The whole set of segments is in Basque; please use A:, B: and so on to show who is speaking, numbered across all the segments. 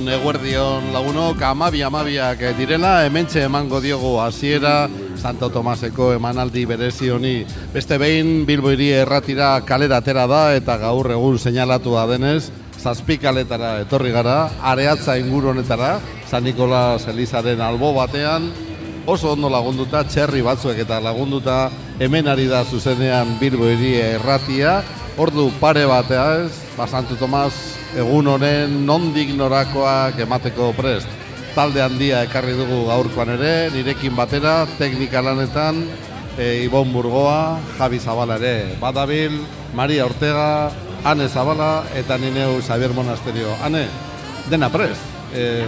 A: egunon, eguerdion lagunok, amabi amabiak direla, hementxe emango diogu hasiera Santo Tomaseko emanaldi berezi honi. Beste behin Bilboiri erratira kalera atera da eta gaur egun seinalatu da denez, zazpikaletara etorri gara, areatza inguru honetara, San Nikolas Elizaren albo batean, oso ondo lagunduta, txerri batzuek eta lagunduta, hemen ari da zuzenean Bilboiri erratia, ordu pare batea ez, ba Santo Tomas egun honen nondik norakoak emateko prest. Talde handia ekarri dugu gaurkoan ere, nirekin batera, teknika lanetan, e, Ibon Burgoa, Javi Zabala ere, Badabil, Maria Ortega, Ane Zabala eta nineu Xavier Monasterio. Ane, dena prest. E,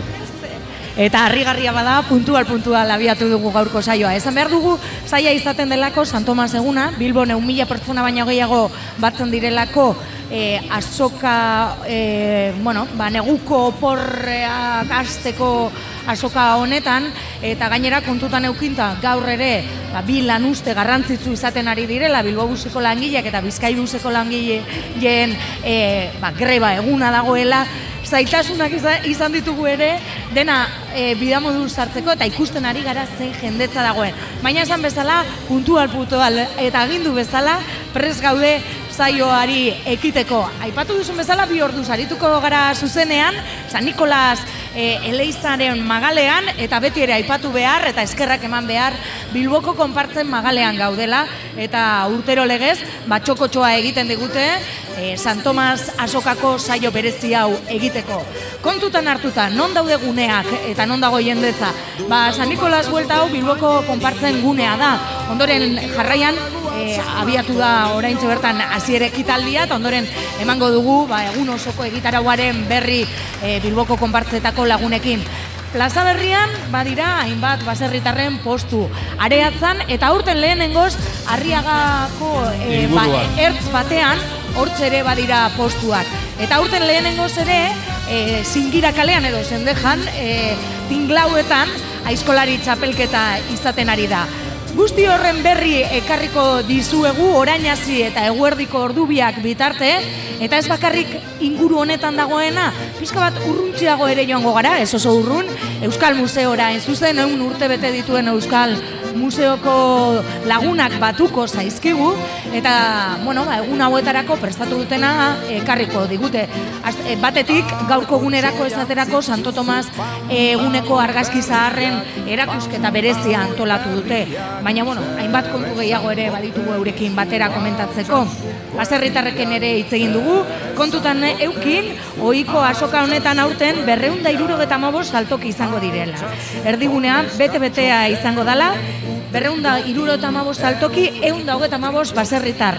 B: Eta harrigarria bada, puntual puntual abiatu dugu gaurko saioa. Esan behar dugu, saia izaten delako San Tomas eguna, Bilbo neun mila pertsona baino gehiago batzen direlako e, azoka, e, bueno, ba, neguko oporreak azteko azoka honetan, eta gainera kontutan eukinta gaur ere ba, bi lan uste garrantzitsu izaten ari direla, Bilbo buseko langileak eta Bizkai buseko langileen e, ba, greba eguna dagoela, zaitasunak izan ditugu ere, dena e, bidamodu sartzeko eta ikusten ari gara zein jendetza dagoen. Baina esan bezala, puntual puntual eta agindu bezala, pres gaude zaioari ekiteko. Aipatu duzun bezala, bi ordu sarituko gara zuzenean, San Nikolas e, Eleizaren magalean, eta beti ere aipatu behar, eta eskerrak eman behar, Bilboko konpartzen magalean gaudela, eta urtero legez, batxokotxoa egiten digute, e, San Tomas asokako saio berezi hau egiteko. Kontutan hartuta, non daude guneak eta non dago jendetza? Ba, San Nikolas buelta hau Bilboko konpartzen gunea da. Ondoren jarraian, e, abiatu da oraintxe bertan hasiere ekitaldia eta ondoren emango dugu ba, egun osoko egitarauaren berri e, Bilboko konpartzetako lagunekin. Plaza berrian badira hainbat baserritarren postu areatzan eta aurten lehenengoz Arriagako e, ba, ertz batean hortz ere badira postuak. Eta aurten lehenengoz ere e, zingira kalean edo zendejan e, tinglauetan aizkolari txapelketa izaten ari da. Guzti horren berri ekarriko dizuegu orainazi eta eguerdiko ordubiak bitarte, eta ez bakarrik inguru honetan dagoena, pizka bat urruntxiago ere joango gara, ez oso urrun, Euskal Museora, ez zuzen egun urte bete dituen Euskal museoko lagunak batuko zaizkigu eta bueno, ba, egun hauetarako prestatu dutena ekarriko digute. E, batetik gaurko egunerako esaterako Santo Tomas eguneko argazki zaharren erakusketa berezia antolatu dute. Baina bueno, hainbat kontu gehiago ere baditugu eurekin batera komentatzeko. Baserritarreken ere hitz egin dugu, kontutan eukin ohiko asoka honetan aurten berreunda irurogeta saltoki izango direla. Erdigunean, bete-betea izango dala, berreunda iruro eta mabos saltoki, egun da hogeta mabos baserritar.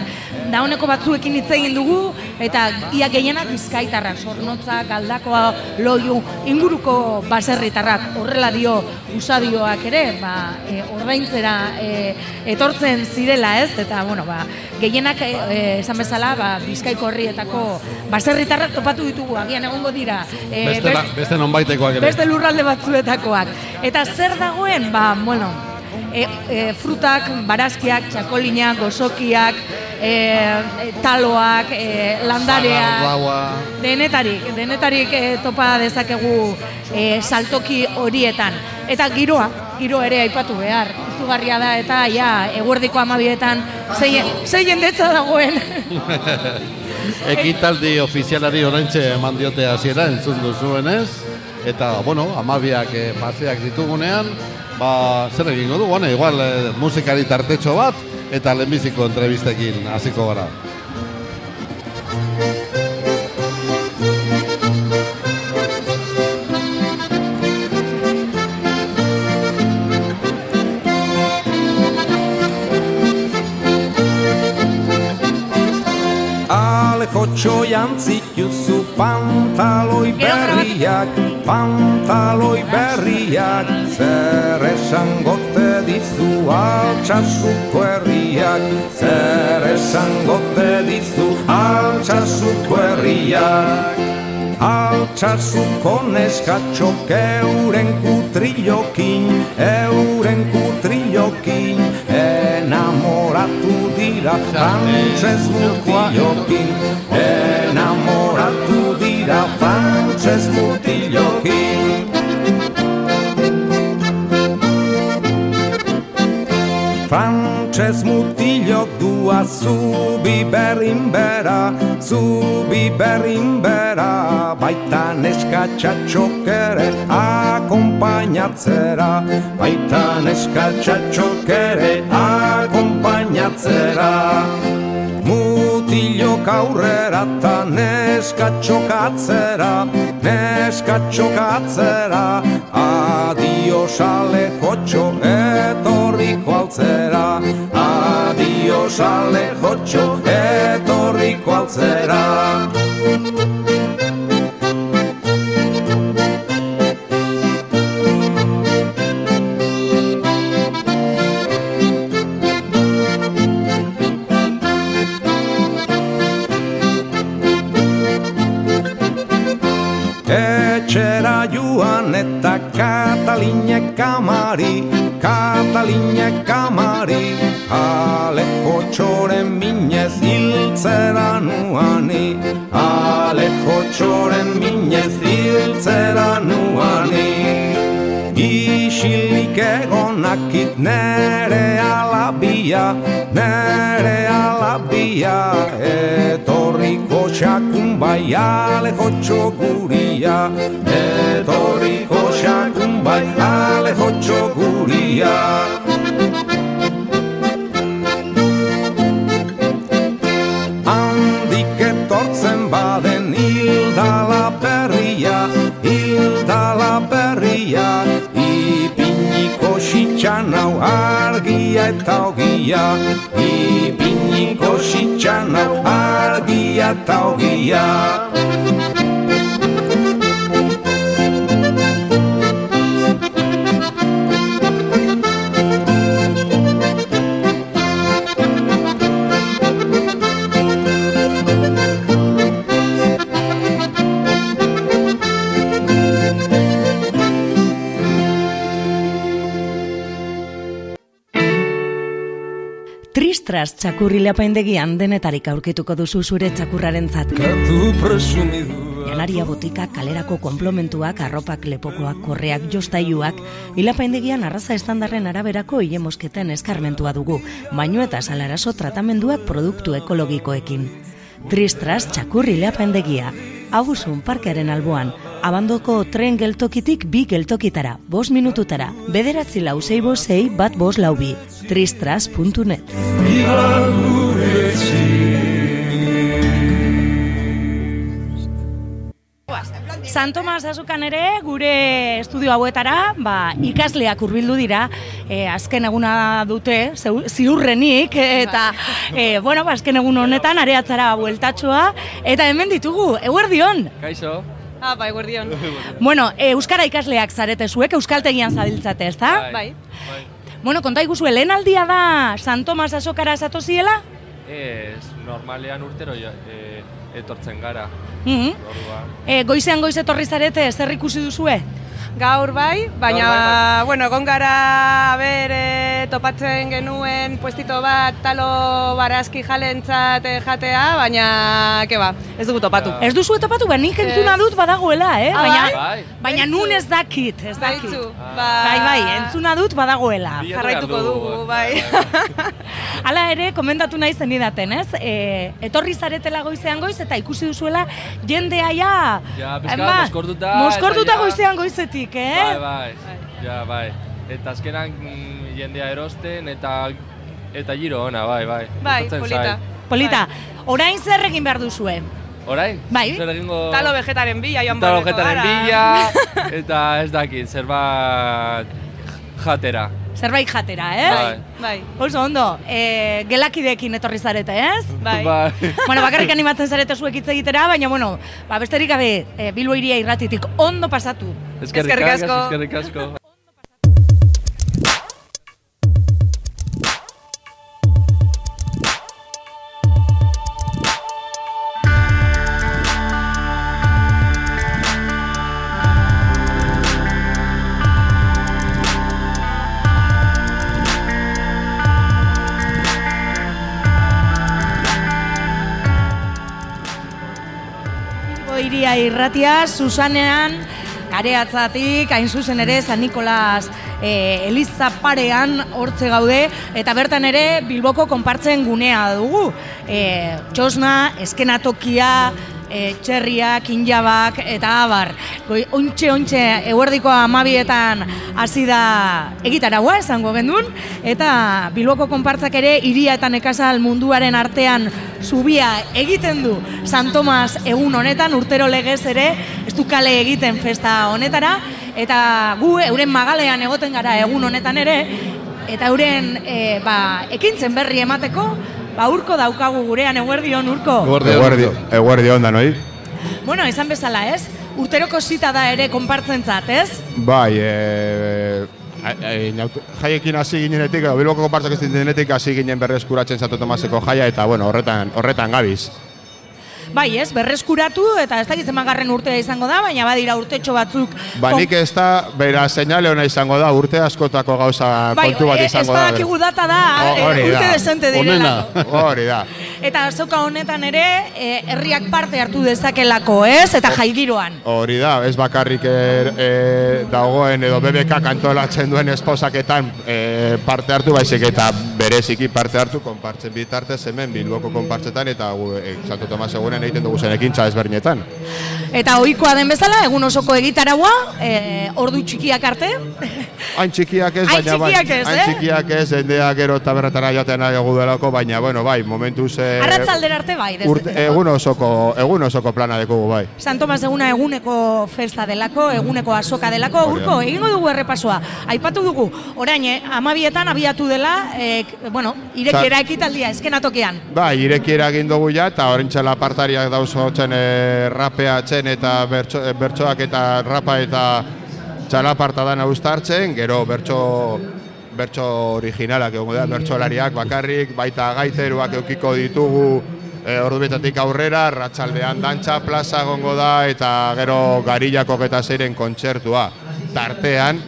B: Da honeko batzuekin hitz egin dugu, eta ia gehienak bizkaitarrak, sornotzak, aldakoa, loiu, inguruko baserritarrak, horrela dio usadioak ere, ba, e, ordaintzera e, etortzen zirela ez, eta bueno, ba, gehienak e, e esan bezala ba, bizkaiko horrietako baserritarrak topatu ditugu, agian egongo dira.
A: E, beste, beste ere.
B: Beste lurralde batzuetakoak. Eta zer dagoen, ba, bueno, e, e, frutak, barazkiak, txakolinak, gozokiak, e, e, taloak, e, landareak, denetarik, denetarik e, topa dezakegu e, saltoki horietan. Eta giroa, giro ere aipatu behar, izugarria da eta ja, eguerdiko amabietan zeien detza dagoen.
A: Ekitaldi ofizialari oraintxe eman diote hasiera entzun duzuenez eta bueno, amabiak e, paseak ditugunean, ba, zer egingo du, bueno, igual eh, musikari tartetxo bat, eta lehenbiziko entrevistekin hasiko gara.
C: Ale kotxo jantzituzu pantaloi berriak, pantaloi berriak, zer esangote dizu altxasuko herriak, zer esangote dizu altxasuko herriak. Altxasuko neskatxok euren kutrillokin, euren kutrillokin, enamoratu dira Frantxez mutilokin Enamoratu dira Frantxez mutilokin Frantxez mutilok dua zubi berrin bera, zubi berrin bera, baita neska txatxok ere akompainatzera, baita neska txatxok ere akompainatzera. Mutilok aurrera ta neska txokatzera Neska txokatzera. Adio sale jotxo etorriko altzera. Adio sale jotxo etorriko altzera kamari, Katalinek kamari Alejo txoren minez hiltzera nuani Alejo txoren minez hiltzera nuani Isilik egonakit nere alabia, nere alabia. Etorriko xakun bai alejo txoguria Etorriko bai alejo txoguria Handik etortzen baden hildala berria, hildala berria Ipiniko xitxan hau argia eta ogia. Ipiniko xitxan hau argia eta ogia
B: Tristras txakurrile apaindegian denetarik aurkituko duzu zure txakurraren zat. Janaria botika, kalerako konplomentuak, arropak, lepokoak, korreak, jostailuak, hilapaindegian arraza estandarren araberako hile mosketen eskarmentua dugu, baino eta salaraso tratamenduak produktu ekologikoekin. Tristras txakurri leapendegia, Abusun parkearen alboan, abandoko tren geltokitik bi geltokitara, bos minututara, bederatzi lau zei bosei bat bos lau bi, tristras.net. San Tomas azukan ere gure estudio hauetara, ba, ikasleak hurbildu dira, e, azken eguna dute, ziurrenik, eta, e, bueno, ba, azken egun honetan, areatzara bueltatxoa, eta hemen ditugu, eguerdion!
D: Kaixo.
E: Ah, bai, guardion.
B: Bueno, e, Euskara ikasleak zarete zuek, Euskaltegian zabiltzate, ezta?
E: Bai.
D: Bai.
B: Bueno, konta iguzu, lehen aldia da San Tomas azokara zatoziela?
D: Ez, normalean urtero ja, e, etortzen gara.
B: Mhm.
D: Orduan.
B: E, goizean goiz etorri zarete, zer ikusi duzue?
E: Gaur bai, baina,
D: Gaur bai,
E: bueno, egon gara, ber, e, topatzen genuen puestito bat talo barazki jalentzat eh, jatea, baina, ke ba, ez dugu topatu.
D: Ja.
B: Ez duzu topatu, ba, nik entzuna dut badagoela, eh?
E: Ah,
B: baina,
D: bai?
B: baina
E: Baitzu.
B: nun ez dakit, ez dakit.
E: Baitzu, ba,
B: Bai, bai, entzuna dut badagoela.
E: Jarraituko dugu, bai.
B: Hala ere, komendatu nahi zenidaten, ez? E, etorri zaretela goizean goiz eta ikusi duzuela jendea ja...
D: Ja, Mozkortuta eta ja-
B: goizean goizetik, eh?
D: Bai, bai. Ja, bai. Eta azkenan mm, jendea erosten eta eta giro ona, bai, bai.
E: Bai,
D: Gustatzen
E: polita.
D: zait.
B: Polita, orain zer egin behar duzue?
D: Orain?
B: Bai.
D: Zer egingo...
E: Talo vegetaren bila, joan
D: Talo
E: beharreko
D: vegetaren
E: gara.
D: bila, eta ez dakit, zerbat jatera.
B: Zerbait jatera, ez?
D: Bai.
E: Bai,
B: Oso ondo, e, gelakideekin etorri zarete, ez?
E: bai.
D: bai.
B: bueno, bakarrik animatzen zarete zuek hitz egitera, baina, bueno, ba, besterik gabe, e, Bilbo iria irratitik ondo pasatu.
E: Eskerrik asko.
D: Eskerrik asko.
B: Irratia, Susanean, areatzatik, hain zuzen ere, San Nikolas e, Eliza parean hortze gaude, eta bertan ere Bilboko konpartzen gunea dugu. E, txosna, eskenatokia, e, txerriak, injabak eta abar. Goi, ontxe, ontxe, eguerdiko amabietan hasi da egitaragua esango gendun, eta Bilboko konpartzak ere iria eta nekazal munduaren artean zubia egiten du. San Tomas egun honetan, urtero legez ere, ez du kale egiten festa honetara, eta gu euren magalean egoten gara egun honetan ere, eta euren e, ba, ekintzen berri emateko, ba urko daukagu gurean eguerdion urko.
A: Eguerdi on.
F: Eguerdi, eguerdi onda, noi?
B: Bueno, esan bezala, ez? Urteroko zita da ere konpartzentzat, ez?
F: Bai, e, e, jaiekin hasi ginenetik, edo Bilboko konpartzak ez hasi ginen berreskuratzen Santo Tomaseko jaia, eta bueno, horretan, horretan gabiz.
B: Bai, ez? Berreskuratu eta ez dakit zenbagarren urtea izango da, baina badira urtetxo batzuk.
F: Ba, nik ez da, bera, seinale ona izango da, urte askotako gauza
B: bai,
F: kontu bat
B: e-
F: izango
B: ez
F: da.
B: badakigu data da,
F: O-
B: e,
F: hori da.
B: urte desente direla.
F: Hori da.
B: Eta azoka honetan ere, e, herriak parte hartu dezakelako, ez? Eta jaigiroan.
F: Hori da, ez bakarrik er, e, dagoen edo BBK antolatzen duen esposaketan e, parte hartu baizik eta bereziki parte hartu konpartzen bitartez hemen Bilboko konpartzetan eta e, Santo Tomas egunen egiten dugu zen ekintza ezberdinetan.
B: Eta ohikoa den bezala, egun osoko egitaragua, e, ordu txikiak arte.
F: Hain txikiak ez,
B: Hain
F: baina bai,
B: txikiak ez,
F: hain
B: eh?
F: txikiak ez, jendeak gero taberretara joaten nahi delako, baina bueno, bai, momentuz e,
B: Arratzaldera arte bai,
F: urte, egun osoko, egun osoko plana dekugu bai.
B: San Tomas eguna eguneko festa delako, eguneko azoka delako, urko, egingo dugu errepasoa. Aipatu dugu, orain, eh, amabietan abiatu dela, eh, bueno, irekiera ekitaldia, eskenatokian.
F: Bai, irekiera egin dugu ja, eta horrentxela partariak dauz hotzen e, rapeatzen eta bertso, e, bertsoak eta rapa eta txalaparta dana uztartzen, gero bertso, bertso originalak egongo da, bertsolariak bakarrik, baita gaiteruak eukiko ditugu e, ordubetatik aurrera, ratxaldean dantza plaza egongo da, eta gero garillako eta zeiren kontzertua. Tartean,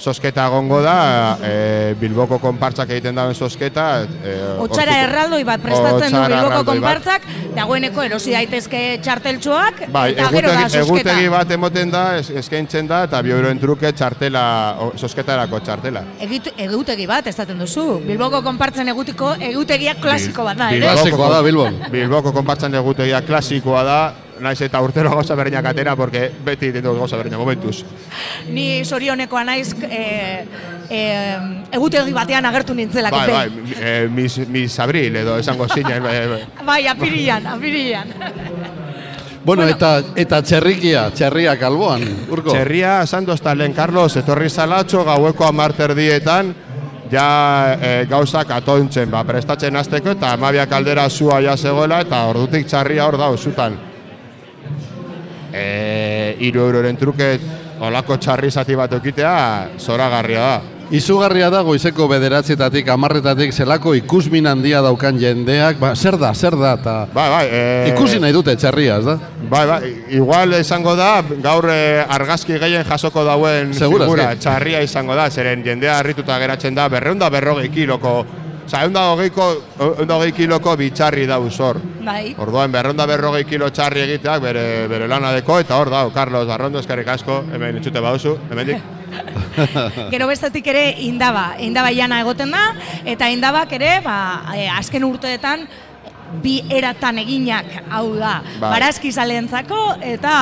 F: sosketa egongo da, e, Bilboko konpartzak egiten dauen sosketa. E,
B: Otsara erraldoi bat prestatzen du Bilboko konpartzak, dagoeneko erosi daitezke txarteltxoak,
F: Bai,
B: eta gero da
F: egutegi,
B: sosketa.
F: egutegi bat emoten da, es, eskaintzen da, eta bi euroen truke txartela, o, sosketarako txartela.
B: Egit, egutegi bat, esaten duzu. Bilboko konpartzen egutiko egutegia klasiko bat da, ere?
F: Bilboko
A: Klasikoa da, Bilbon.
F: Bilboko konpartzen egutegia klasikoa da, naiz eta urtero gauza berdinak atera, porque beti dugu gauza berdinak momentuz.
B: Ni sorionekoa naiz e, e, egutegi batean agertu nintzelako.
F: Bai, bai, eh, mis, mis abril edo esango zinen, bai, bai.
B: Bai, apirian, apirian.
A: Bueno, eta, eta txerrikia, txerriak alboan, urko.
F: Txerria, Santos Talen Carlos, etorri zalatxo, gaueko amarter dietan, ja e, gauzak atontzen, ba, prestatzen hasteko eta amabiak aldera zua ja zegoela eta ordutik txarria hor da, zutan. E, iru euroren truke olako txarri zati bat eukitea, zoragarria da.
A: Izugarria da goizeko bederatzietatik, amarretatik, zelako ikusmin handia daukan jendeak, ba, zer da, zer da, eta
F: Bai, bai, e,
A: ikusi nahi dute txerria, ez da?
F: Bai, bai, igual izango da, gaur e, argazki gehien jasoko dauen
A: Segurazki.
F: figura, txarria izango da, zeren jendea harrituta geratzen da, berreunda berrogei kiloko, oza, eunda hogeiko, eunda hogei kiloko bitxarri da zor.
B: Bai.
F: Orduan, berreunda berrogei kilo txarri egiteak bere, bere lana deko, eta hor dau, Carlos Barrondo, eskerrik asko, hemen entzute bauzu, hemendik.
B: Gero bestetik ere indaba, indaba jana egoten da, eta indabak ere, ba, e, azken urteetan, bi eratan eginak, hau da,
F: Bai.
B: barazki zalentzako, eta,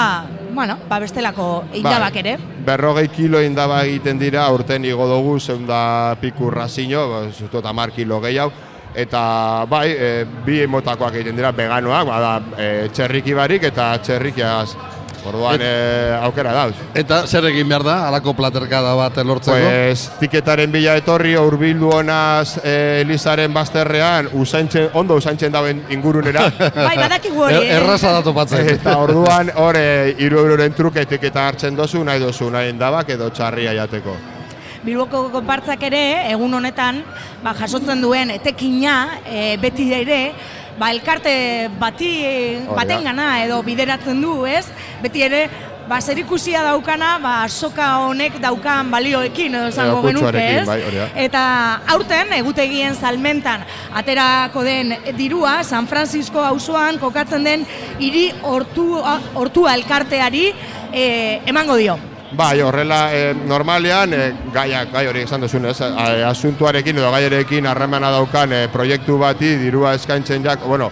B: bueno, ba, bestelako indabak
F: Bai,
B: ere.
F: Berrogei kilo indaba egiten dira, urten igo dugu, zeunda piku razino, zutot amar kilo gehiago, eta bai, e, bi motakoak egiten dira veganoak, bada e, txerriki barik eta txerrikiaz. Orduan e, aukera dauz.
A: Eta zer egin behar da, alako platerkada bat lortzeko?
F: Pues, tiketaren bila etorri, urbildu honaz e, Elizaren bazterrean, usaintzen, ondo usaintzen dauen ingurunera.
B: Bai, badakigu hori,
A: Er,
B: eh?
A: erraza da topatzen.
F: Eta orduan hor e, iru euroren truke etiketa hartzen dozu, nahi dozu, nahi endabak edo txarria jateko.
B: Bilboko konpartzak ere, egun honetan, ba, jasotzen duen etekina, e, beti ere, ba, elkarte bati, baten gana edo bideratzen du, ez? Beti ere, ba, zer ikusia daukana, ba, soka honek daukan balioekin, edo
F: Edo
B: genuke, ez?
F: bai.
B: Eta aurten, egutegien salmentan, aterako den dirua, San Francisco auzoan kokatzen den hiri hortu, hortua elkarteari e, emango dio.
F: Bai, horrela, e, normalean, e, gaiak, gai hori esan duzun, ez, a- asuntuarekin edo gaiarekin harremana daukan e, proiektu bati dirua eskaintzen jak, bueno,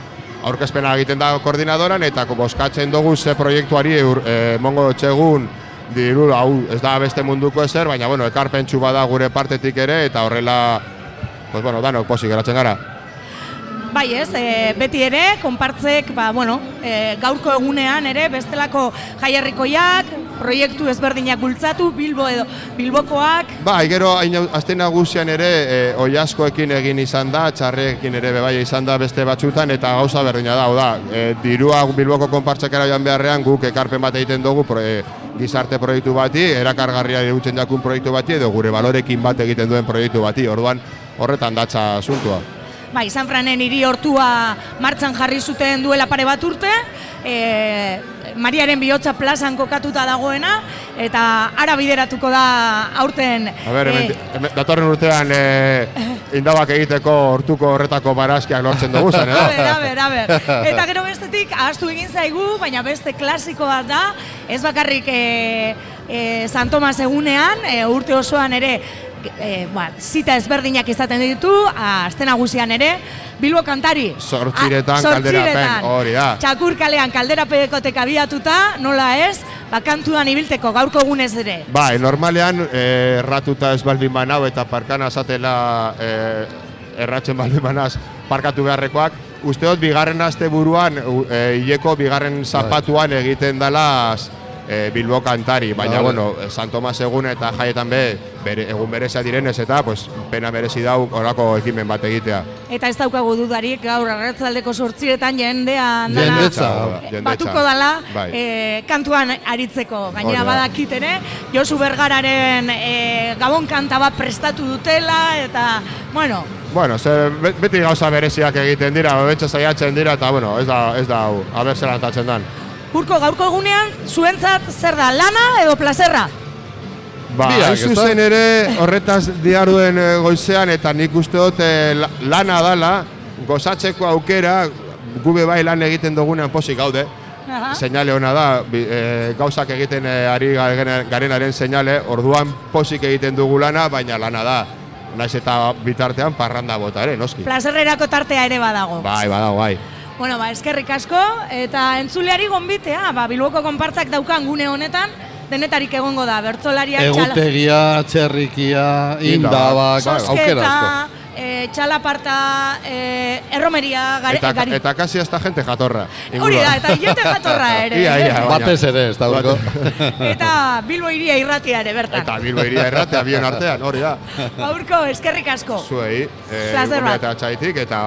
F: aurkezpena egiten da koordinadoran eta boskatzen dugu ze proiektuari eur, e, mongo txegun diru, hau ez da beste munduko ezer, baina, bueno, ekarpentsu bada gure partetik ere eta horrela, pues, bueno, danok posik geratzen gara.
B: Bai ez, e, beti ere, konpartzek, ba, bueno, e, gaurko egunean ere, bestelako jaierrikoiak, proiektu ezberdinak bultzatu, Bilbo edo Bilbokoak,
F: Bai, gero hain azte nagusian ere e, oiaskoekin egin izan da, txarrekin ere bebai izan da beste batzutan eta gauza berdina da, da, e, dirua Bilboko konpartzakera joan beharrean guk ekarpen bat egiten dugu pro, e, gizarte proiektu bati, erakargarria dutzen jakun proiektu bati edo gure balorekin bat egiten duen proiektu bati, orduan horretan datza asuntua.
B: bai, San Franen hiri hortua martxan jarri zuten duela pare bat urte, e, Mariaren bihotza plazan kokatuta dagoena, eta ara bideratuko da aurten...
F: A ber, hemen,
B: e,
F: hemen, datorren urtean e, indabak egiteko hortuko horretako barazkiak lortzen dugu zen, edo?
B: a ber, a ber. Eta gero bestetik, ahaztu egin zaigu, baina beste klasiko bat da, ez bakarrik e, e, San Tomas egunean, e, urte osoan ere, e, ba, zita ezberdinak izaten ditu, azten nagusian ere, Bilbo kantari.
F: Zortziretan,
B: Ah,
F: kalderapen, hori da.
B: Txakur kalean kalderapekotek abiatuta, nola ez, bakantuan ibilteko gaurko egunez ere.
F: Bai, normalean eh, erratuta ez baldin banau eta parkana azatela eh, erratzen baldin banaz parkatu beharrekoak. Uste dut, bigarren aste buruan, eh, hileko bigarren zapatuan egiten dela eh, Bilbo kantari, baina, bueno, eh, San Tomas egun eta jaietan be, bere, egun berezia direnez eta, pues, pena merezi dau horako ekimen bat egitea.
B: Eta ez daukagu dudarik gaur arratzaldeko sortziretan jendean dela-
A: Jendetza.
F: Jendetza.
B: batuko dala
F: Bai.
B: e, kantuan aritzeko. Gainera badakit ere, Josu Bergararen e, gabon kanta bat prestatu dutela, eta, bueno,
F: Bueno, ze, be- beti gauza bereziak egiten dira, betxe saiatzen dira, eta, bueno, ez da, ez da, hau, aber zer antatzen dan.
B: Urko gaurko egunean, zuentzat zer da, lana edo plazerra?
F: Ba,
A: Biak,
F: zuzen ere horretaz diarduen eh, goizean eta nik uste dut eh, la- lana dala, gozatzeko aukera, gube bai lan egiten dugunean posik gaude,
B: Aha.
F: seinale ona da, eh, gauzak egiten ari garen- garenaren seinale, orduan posik egiten dugu lana, baina lana da. Naiz eta bitartean parranda bota ere, noski.
B: Plazerrerako tartea ere badago.
F: Bai, badago, bai.
B: Bueno, ba, eskerrik asko, eta entzuleari gonbitea, ba, Bilboko konpartzak daukan gune honetan, denetarik egongo da, bertzolariak
A: Egutegia, txerrikia, indabak, aukera asko.
B: E, txalaparta, e, erromeria, gari,
F: Eta,
B: gari.
F: eta kasi hasta gente jatorra.
B: Hori da, eta jende jatorra ere.
F: Ia, ia,
A: Batez ere, ez dauko.
B: Eta Bilbo iria irratia ere bertan.
F: Eta Bilbo iria erratea bion artean, hori da.
B: Gaurko, eskerrik asko.
F: Zuei, eh,
B: Plazer bat.
F: eta txaitik eta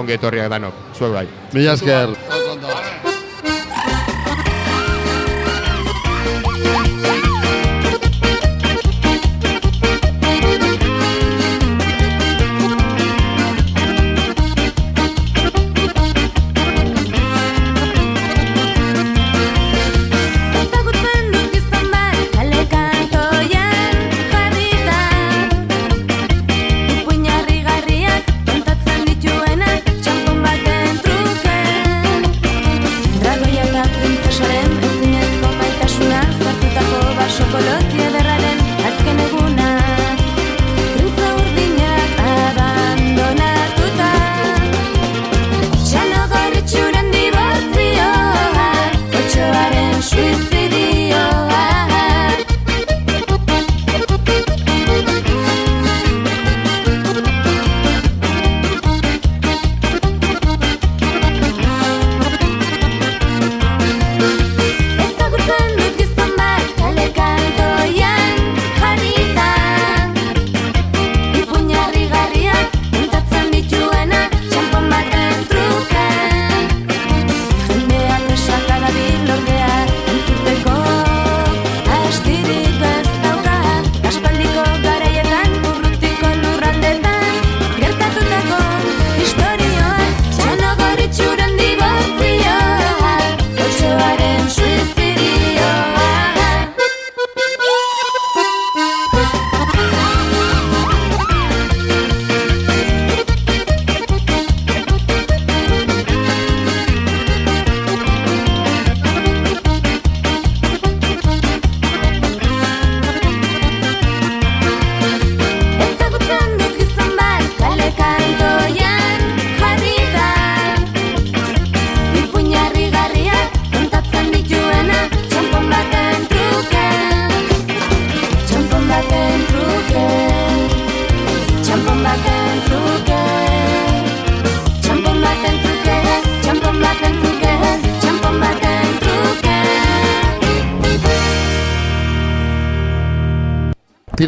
F: ongi etorriak danok, zuek bai.
A: Mila esker.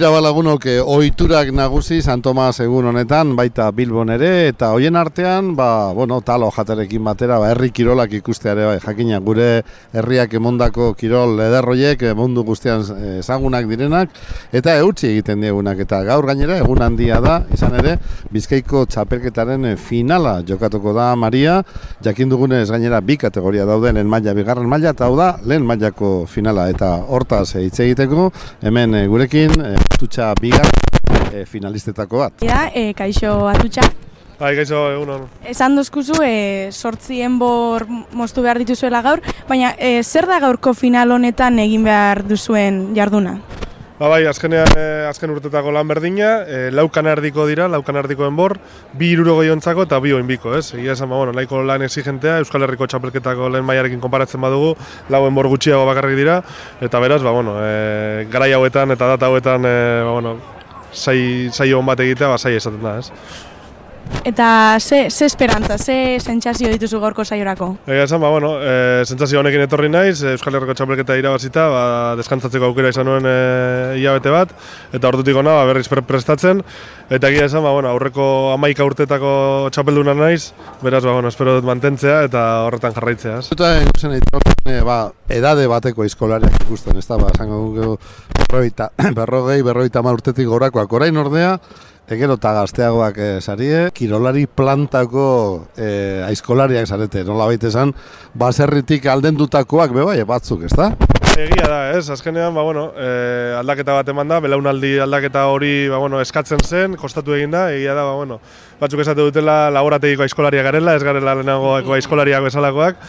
A: Tira balagunok eh, ohiturak nagusi San Tomas egun honetan, baita Bilbon ere, eta hoien artean, ba, bueno, talo jaterekin batera, ba, herri kirolak ikusteare, bai, jakina, gure herriak emondako kirol ederroiek, eh, mundu guztian eh, ezagunak direnak, eta eutxi egiten diegunak, eta gaur gainera, egun handia da, izan ere, Bizkaiko txapelketaren eh, finala jokatuko da Maria, jakin dugunez gainera bi kategoria daude, lehen maila, bigarren maila, eta hau da, lehen mailako finala, eta hortaz eh, hitz egiteko, hemen eh, gurekin, atutxa bigar eh, finalistetako bat.
G: Da, e, kaixo atutxa.
H: Bai, gaixo, egun hon.
G: Esan dozkuzu, e, sortzi enbor moztu behar dituzuela gaur, baina e, zer da gaurko final honetan egin behar duzuen jarduna?
H: Ba bai, azkenean, eh, azken urtetako lan berdina, eh, laukan erdiko dira, laukan erdiko enbor, bi iruro gehiontzako eta bi oinbiko, ez? Egia esan, ba, bueno, nahiko lan exigentea, Euskal Herriko txapelketako lehen mailarekin konparatzen badugu, lau enbor gutxiago bakarrik dira, eta beraz, ba, bueno, eh, garai hauetan eta data hauetan, eh, ba, bueno, sai, sai on bat egitea, ba, sai esaten da, ez?
G: Eta ze, ze esperantza, ze sentsazio dituzu gaurko saiorako?
H: Egia esan, ba, bueno, e, sentsazio honekin etorri naiz, eh, Euskal Herriko txapelketa irabazita, ba, deskantzatzeko aukera izan nuen e, hilabete bat, eta ordutik ona ba, berriz pre- prestatzen, eta egia esan, ba, bueno, aurreko amaika urtetako txapelduna naiz, beraz, ba, bueno, espero dut mantentzea eta horretan jarraitzea.
A: Eta ikusten egiten, ba, edade bateko eskolariak ikusten, ez da, ba, esango dugu berroita, berrogei, berroita hamar urtetik gorakoak orain ordea, Egero eta gazteagoak e, sarie, kirolari plantako e, aizkolariak zarete, nola baita esan, baserritik aldendutakoak be bai, batzuk, ez da?
H: Egia da, ez? Azkenean, ba, bueno, e, aldaketa bat eman da, belaunaldi aldaketa hori ba, bueno, eskatzen zen, kostatu egin da, egia da, ba, bueno, batzuk esate dutela laborategiko aizkolariak garela, ez garela lehenagoako aizkolariak bezalakoak,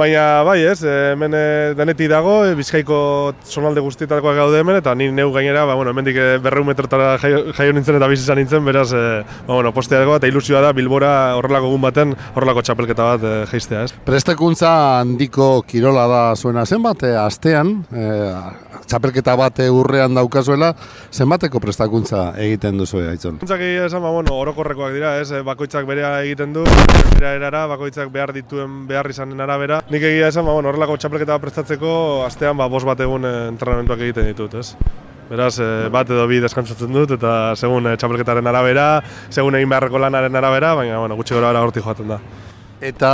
H: Baina, bai ez, hemen e, denetik dago, e, Bizkaiko zonalde guztietakoak gaude hemen, eta ni neu gainera, ba, bueno, hemendik e, berreun metrotara jaio, jaio nintzen eta bizi nintzen, beraz, e, ba, bueno, postea dago eta ilusioa da Bilbora horrelako egun baten horrelako txapelketa bat e, jeistea, ez?
A: Prestekuntza handiko kirola da zuena zenbat, e, astean, e, txapelketa bat urrean daukazuela, zenbateko prestakuntza egiten duzu, aitzon?
H: Zuntzak egia esan, ba, bueno, orokorrekoak dira, ez, e, bakoitzak berea egiten du, bera erara, bakoitzak behar dituen behar izanen arabera. Nik egia esan, ba, bueno, horrelako txapelketa prestatzeko, astean, ba, bost bat egun e, entrenamentuak egiten ditut, ez? Beraz, e, bat edo bi deskantzatzen dut, eta segun e, txapelketaren arabera, segun egin beharreko lanaren arabera, baina, bueno, gutxi gora hortik joaten da.
A: Eta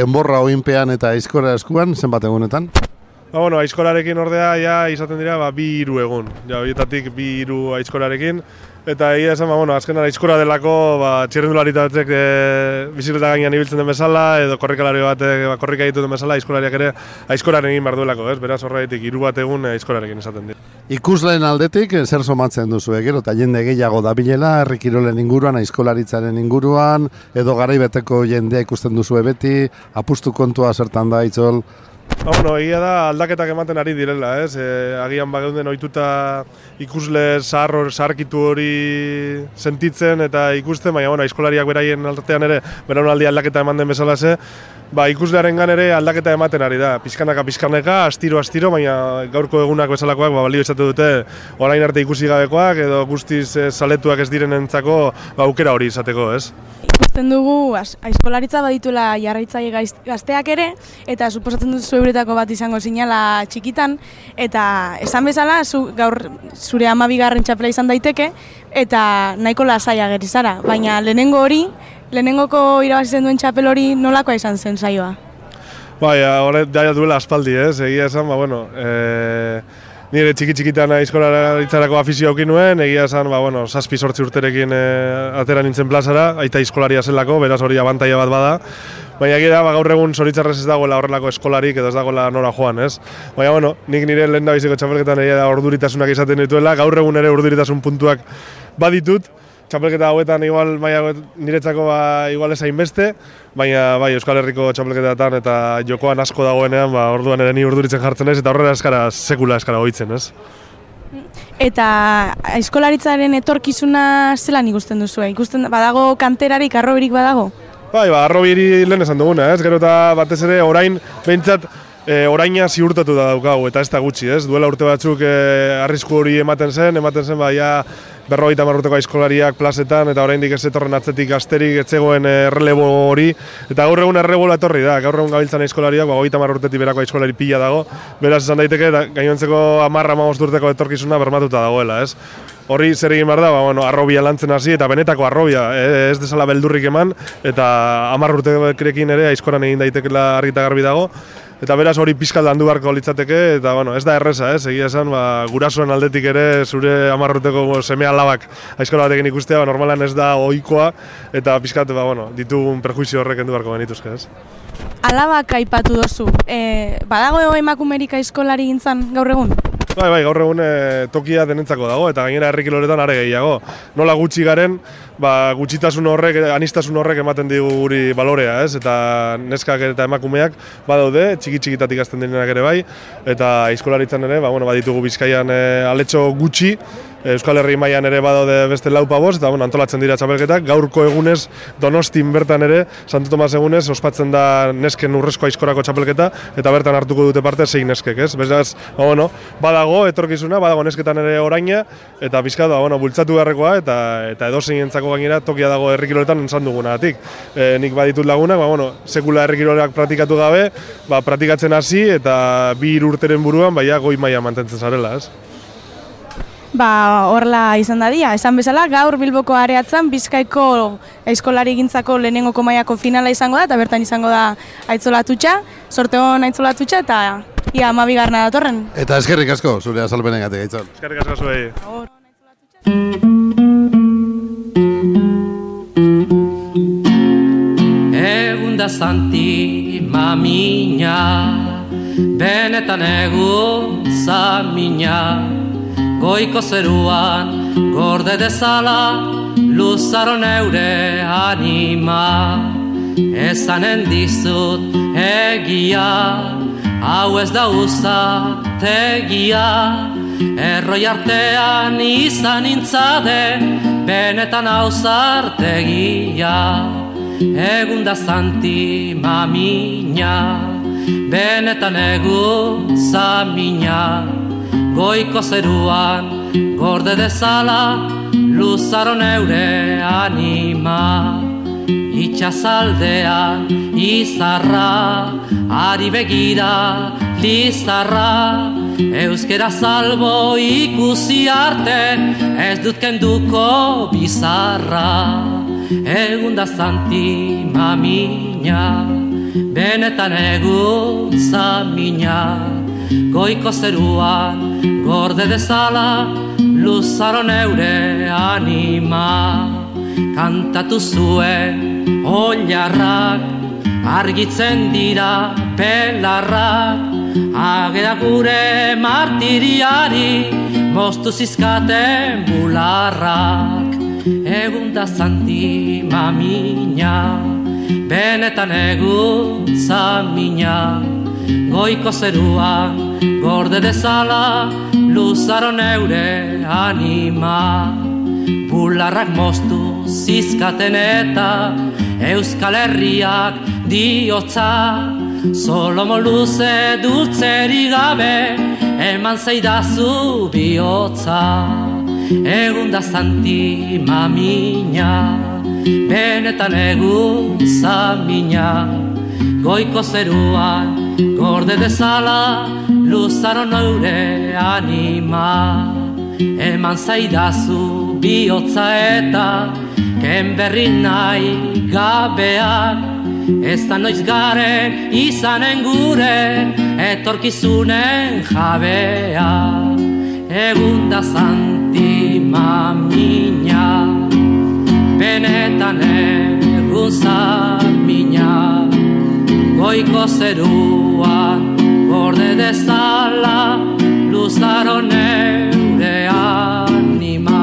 A: enborra oinpean eta aizkora eskuan, zenbat egunetan?
H: Ba, bueno, aizkorarekin ordea, ja, izaten dira, ba, bi hiru egun. Ja, horietatik bi hiru aizkorarekin. Eta egia esan, ba, bueno, azkenan aizkora delako, ba, txirrendulari batek e, bizikleta gainean ibiltzen den bezala, edo korrikalari batek ba, korrika egiten den bezala, aizkolariak ere aizkoraren egin behar duelako, ez? Beraz, horregatik hiru bat egun aizkorarekin esaten dira.
A: Ikusleen aldetik, eh, zer somatzen duzu gero eta jende gehiago dabilela, herrikirolen inguruan, aizkolaritzaren inguruan, edo garaibeteko jendea ikusten duzu beti, apustu kontua zertan da, itzol,
H: Ba, bueno, egia da aldaketak ematen ari direla, ez? E, agian bageuden ohituta ikusle zahar, zaharkitu hori sentitzen eta ikusten, baina bueno, aizkolariak beraien artean ere beraunaldi aldaketa eman den bezala ze, ba, ikuslearen ere aldaketa ematen ari da. Pizkanaka, pizkanaka, astiro, astiro, baina gaurko egunak bezalakoak ba, balio izate dute orain arte ikusi gabekoak edo guztiz e, zaletuak ez direnentzako ba, aukera hori izateko, ez?
G: Ikusten dugu aizkolaritza badituela jarraitzaile gazteak ere, eta suposatzen dut zueuretako bat izango zinala txikitan, eta esan bezala, zu, gaur zure amabigarren txapela izan daiteke, eta nahiko lasaia geri zara, baina lehenengo hori, lehenengoko irabazi zen duen txapel hori nolakoa izan zen saioa?
H: Bai, horre ja duela aspaldi, ez? Egia esan, ba, bueno, e, nire txiki txikitan aizkolaritzarako afizio aukin nuen, egia esan, ba, bueno, zazpi sortzi urterekin e, atera nintzen plazara, aita aizkolaria zelako, beraz hori abantaia bat bada. Baina egia da, ba, gaur egun zoritzarrez ez dagoela horrelako eskolarik edo ez dagoela nora joan, ez? Baina, bueno, nik nire lehen da biziko txapelketan egia da orduritasunak izaten dituela, gaur egun ere orduritasun puntuak baditut, txapelketa hauetan igual maila niretzako ba, igual ez hainbeste, baina bai Euskal Herriko txapelketatan eta jokoan asko dagoenean, ba, orduan ere ni urduritzen jartzen ez, eta horrela eskara sekula eskara hoitzen, ez?
G: Eta aizkolaritzaren etorkizuna zelan ikusten duzu? Ikusten badago kanterarik, arrobirik badago?
H: Bai, ba, arrobiri lehen esan duguna, ez? Gero eta batez ere orain, behintzat, e, oraina ziurtatu da daukagu, eta ez da gutxi, ez? Duela urte batzuk e, arrisku hori ematen zen, ematen zen, ba, ja, berrogeita hamar urteko aizkolariak plazetan, eta oraindik ez etorren atzetik gazterik, ez zegoen eh, errelebo hori, eta gaur egun errebola etorri da, gaur egun gabiltzan aizkolariak, ba, hogeita hamar urtetik berako aizkolari pila dago, beraz esan daiteke, da, gainontzeko amarra amabost urteko etorkizuna bermatuta dagoela, ez? Horri zer egin behar da, ba, bueno, arrobia lantzen hasi eta benetako arrobia, eh, ez desala beldurrik eman, eta hamar urterekin ere aizkoran egin daitekela argi eta garbi dago, Eta beraz hori pizkat landu beharko litzateke, eta bueno, ez da erreza, ez, egia esan, ba, gurasoen aldetik ere zure amarruteko seme alabak aizkola batekin ikustea, ba, normalan ez da ohikoa eta pizkat, ba, bueno, ditugun perjuizio horrek endu beharko genituzke, ez.
G: Alabak aipatu dozu, e, badago emakumerik aizkolari gintzan gaur egun?
H: Bai, bai, gaur egun e, tokia denentzako dago eta gainera herri kiloretan are gehiago. Nola gutxi garen, ba, gutxitasun horrek, anistasun horrek ematen digu guri balorea, ez? Eta neskak eta emakumeak badaude, txiki txikitatik hasten direnak ere bai, eta aizkolaritzan ere, ba, bueno, baditugu Bizkaian e, aletxo gutxi, Euskal Herri mailan ere badaude beste laupa bost, eta bueno, antolatzen dira txapelketak, gaurko egunez Donostin bertan ere, Santo Tomas egunez, ospatzen da nesken urrezko aizkorako txapelketa, eta bertan hartuko dute parte sei neskek, ez? Beraz, ba, bueno, badago etorkizuna, badago nesketan ere oraina, eta bizkat, ba, bueno, bultzatu beharrekoa, eta, eta edozein entzako gainera tokia dago herrikiroletan entzan dugunatik. E, nik baditut lagunak, ba, bueno, sekula herrikiroleak praktikatu gabe, ba, praktikatzen hasi, eta bi urteren buruan, baia goi maila mantentzen zarela, ez?
G: Ba, horla izan da dia. Esan bezala, gaur Bilboko areatzen Bizkaiko aizkolari gintzako lehenengoko mailako finala izango da, eta bertan izango da aitzolatutxa, sorte hon aitzolatutxa, eta ia amabigarna datorren.
A: Eta eskerrik asko, zure azalpenengatik gaitzon.
H: Eskerrik asko zuei.
I: Egun da zanti mamina Benetan egun zamina Goiko zeruan gorde dezala Luzaro neure anima. Ezanen dizut egia Hau ez da uzategia Erroi artean izan nintzade Benetan hau zartegia Egun da zanti mamina Benetan egun zamina Goiko zeruan gorde dezala Luzaro neure anima. Itxazaldean izarra Ari begira lizarra. Euskera salbo ikusi arte Ez dut kenduko bizarra. Egun da zanti mamina Benetan egun zamina Goiko zeruan gorde dezala Luzaro neure anima. Kantatu zuen oilarrak Argitzen dira pelarrak. Ageda gure martiriari Moztu zizkaten bularrak. Egun da zanti mamina Benetan egun zamina Goiko zeruan gorde dezala Luzaro neure anima. Bularrak moztu zizkaten eta Euskal Herriak diotza. Solomo luze dultzeri gabe Eman zeidazu bihotza. Egun da zanti mamina Benetan egun zamina. Goiko zeruan gorde dezala Luzaro neure anima. Eman zaidazu bihotza eta Ken berri nahi gabeak. Ez da noiz garen izanen gure Etorkizunen jabea. Egun da zanti mamina Benetan egun zamina Goiko zeruan gorde dezala Luzaro neure anima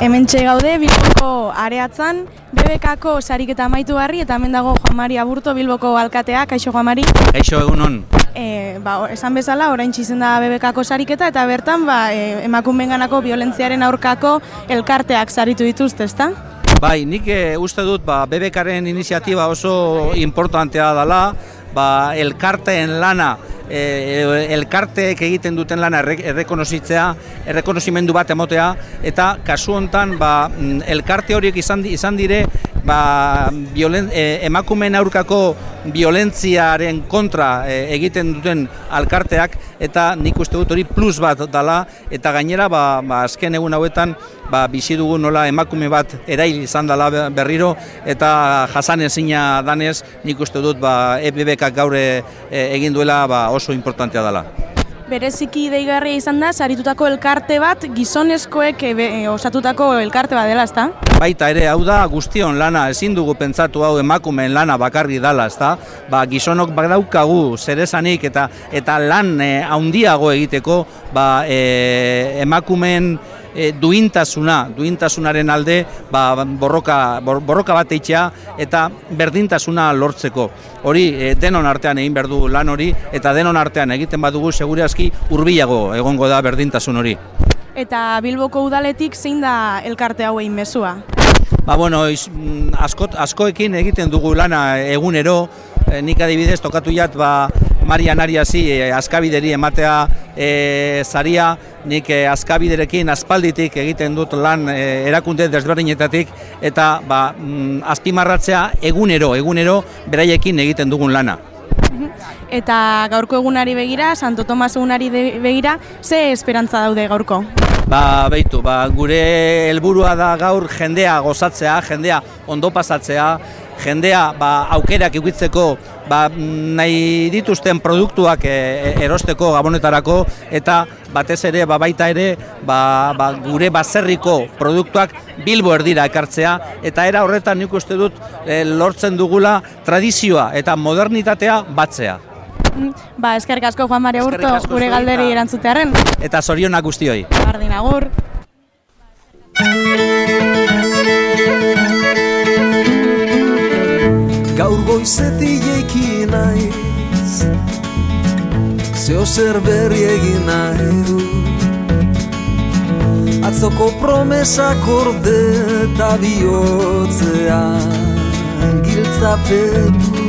G: Hemen gaude Bilboko areatzan, BBKko sariketa amaitu barri, eta hemen dago Juan Mari Aburto Bilboko alkatea, kaixo Juan Mari.
J: Kaixo egunon.
G: E, ba, esan bezala, orain txizen da BBKko sariketa, eta bertan ba, e, emakumenganako violentziaren aurkako elkarteak saritu dituzte, ezta?
J: Bai, nik e, uste dut ba, BBKaren iniziatiba oso importantea dela, ba, elkarteen lana e, elkarteek egiten duten lana erre- errekonozitzea, errekonozimendu bat emotea, eta kasu hontan ba, mm, elkarte horiek izan, izan dire ba, violen, e, emakumeen aurkako violentziaren kontra e, egiten duten alkarteak eta nik uste dut hori plus bat dala eta gainera ba, ba, azken egun hauetan ba, bizi dugu nola emakume bat erail izan dela be- berriro eta jasan ezina danez nik uste dut ba, EBBK gaur e, e, egin duela ba, oso importantea dela.
G: Bereziki deigarria izan da, saritutako elkarte bat, gizonezkoek e, be- e, osatutako elkarte bat dela, ezta?
J: Baita ere, hau da guztion lana, ezin dugu pentsatu hau emakumeen lana bakarri dala, ezta? Ba, gizonok badaukagu zeresanik eta eta lan e, handiago egiteko, ba, e, emakumeen e, duintasuna, duintasunaren alde ba, borroka, bor- borroka bat eitzea eta berdintasuna lortzeko. Hori e, denon artean egin behar du lan hori eta denon artean egiten badugu segure aski hurbilago egongo da berdintasun hori.
G: Eta Bilboko udaletik zein da elkarte hauein mezua?
J: Ba, bueno, iz, mm, asko, askoekin egiten dugu lana egunero, e, nik adibidez tokatu jat, ba, Marian Ariasi e, askabideri ematea e, zaria, nik e, askabiderekin aspalditik egiten dut lan e, erakunde desberdinetatik, eta ba, mm, azpimarratzea egunero, egunero beraiekin egiten dugun lana.
G: Eta gaurko egunari begira, Santo Tomas egunari begira, ze esperantza daude gaurko?
J: Ba, beitu, ba, gure helburua da gaur jendea gozatzea, jendea ondo pasatzea, jendea ba, aukerak eukitzeko ba, nahi dituzten produktuak e, e, erosteko gabonetarako eta batez ere ba, baita ere ba, ba, gure baserriko produktuak Bilbo erdira ekartzea eta era horretan nik uste dut e, lortzen dugula tradizioa eta modernitatea batzea.
G: Ba, eskerrik asko Juan
J: Eskerrik
G: Urto, gure galderi erantzutearen.
J: Eta zorionak guztioi.
G: Bardin agur.
K: Gaur goizetik eki naiz. Zeo zer berri egin nahi du. Atzoko promesak orde eta bihotzean giltzapetu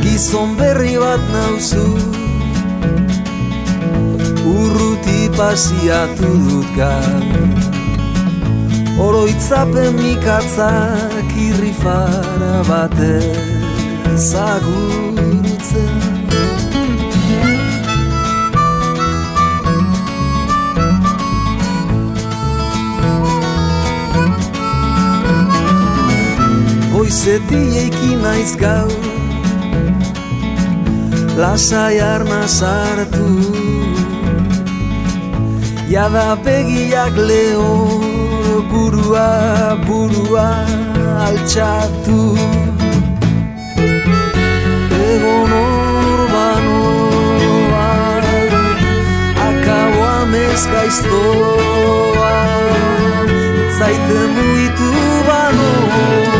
K: Gizon berri bat nauzu. Urruti pasiatu dut gaur Oroitzapen mikatzak irrifara bate zagurtzen Goizeti eiki naiz gaur Lasai arna sartu. Jada begiak lehor burua, burua altxatu. Egon orbanoa, akaboa mezgaiztoa Zaite muitu banoa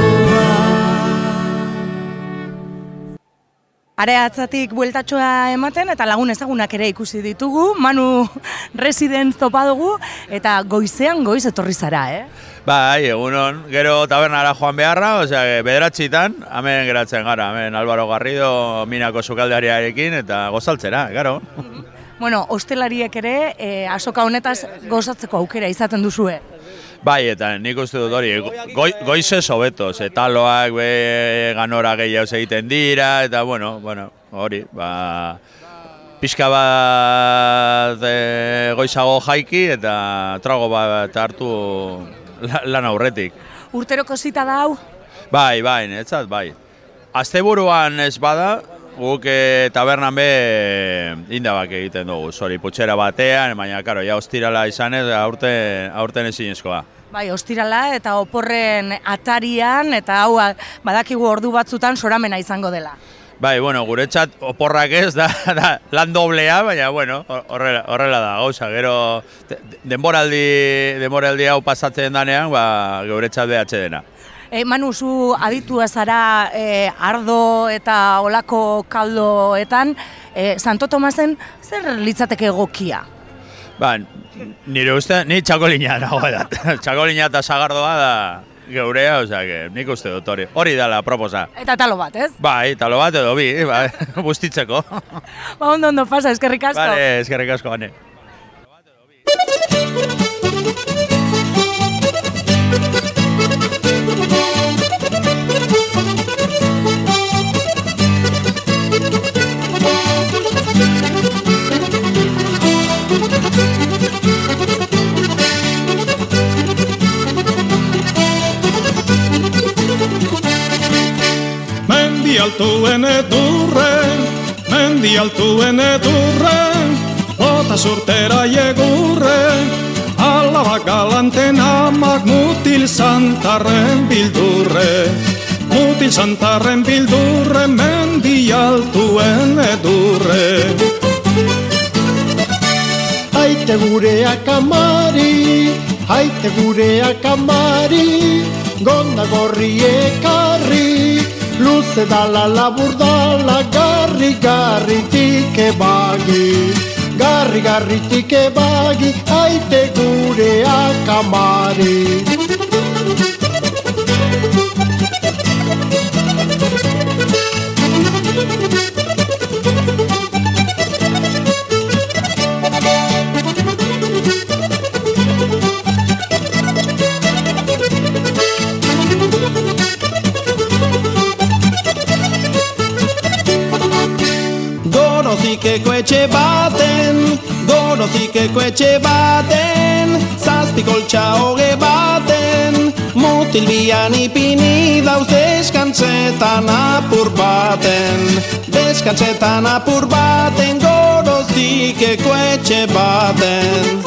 B: Are atzatik bueltatxoa ematen eta lagun ezagunak ere ikusi ditugu, Manu Residence topa dugu eta goizean goiz etorri zara, eh?
L: Bai, egunon, gero tabernara joan beharra, osea, bederatxitan, hemen geratzen gara, hemen Álvaro Garrido minako sukaldeariarekin eta gozaltzera, garo.
B: Bueno, hostelariek ere eh, asoka honetaz gozatzeko aukera izaten duzue.
L: Bai, eta nik uste dut hori, goi, goize sobeto, ze taloak be, ganora gehiago egiten dira, eta bueno, bueno, hori, ba, pixka bat e, goizago jaiki eta trago bat hartu la- lan aurretik.
B: Urteroko zita da hau?
L: Bai, bai, netzat, bai. Asteburuan ez bada, guk e, tabernan be indabak egiten dugu, zori, putxera batean, baina, karo, ja ostirala izanez, aurten, aurten ezinezkoa.
B: Bai, ostirala eta oporren atarian eta hau badakigu ordu batzutan soramena izango dela.
L: Bai, bueno, guretzat oporrak ez da, da lan doblea, baina, bueno, horrela, horrela da, gauza, gero de- de- denboraldi, denboraldi hau pasatzen danean, ba, guretzat behatxe dena.
B: E, Manu, zu aditua zara e, ardo eta olako kaldoetan, e, Santo Tomasen zer litzateke egokia?
L: Ba, nire uste, ni txakolina nago da. txakolina eta sagardoa da,
J: geurea, osea, que nik uste dut hori. Hori dela proposa.
B: Eta talo bat, ez?
J: Bai, talo bat edo bi, bai, bustitzeko.
B: Ba, ondo, ondo, pasa, eskerrik asko.
J: Vale, eskerrik asko, bane.
M: Mendi altuen edurre, mendi altuen edurre, bota surtera iegurre, alaba galanten amak mutil santarren bildurre. Mutil santarren bildurre, mendi altuen edurre.
N: Haite gureak amari, haite gureak amari, gonda gorri ekarri, luze dala labur dala, garri garritik ebagi. Garri garritik ebagi, haite gureak amari.
O: Etxe baten, gorozikeko etxe baten, zazpi koltsa hoge baten, mutil bian ipini dauz deskantzetan apur baten, deskantzetan apur baten, gorozikeko etxe baten.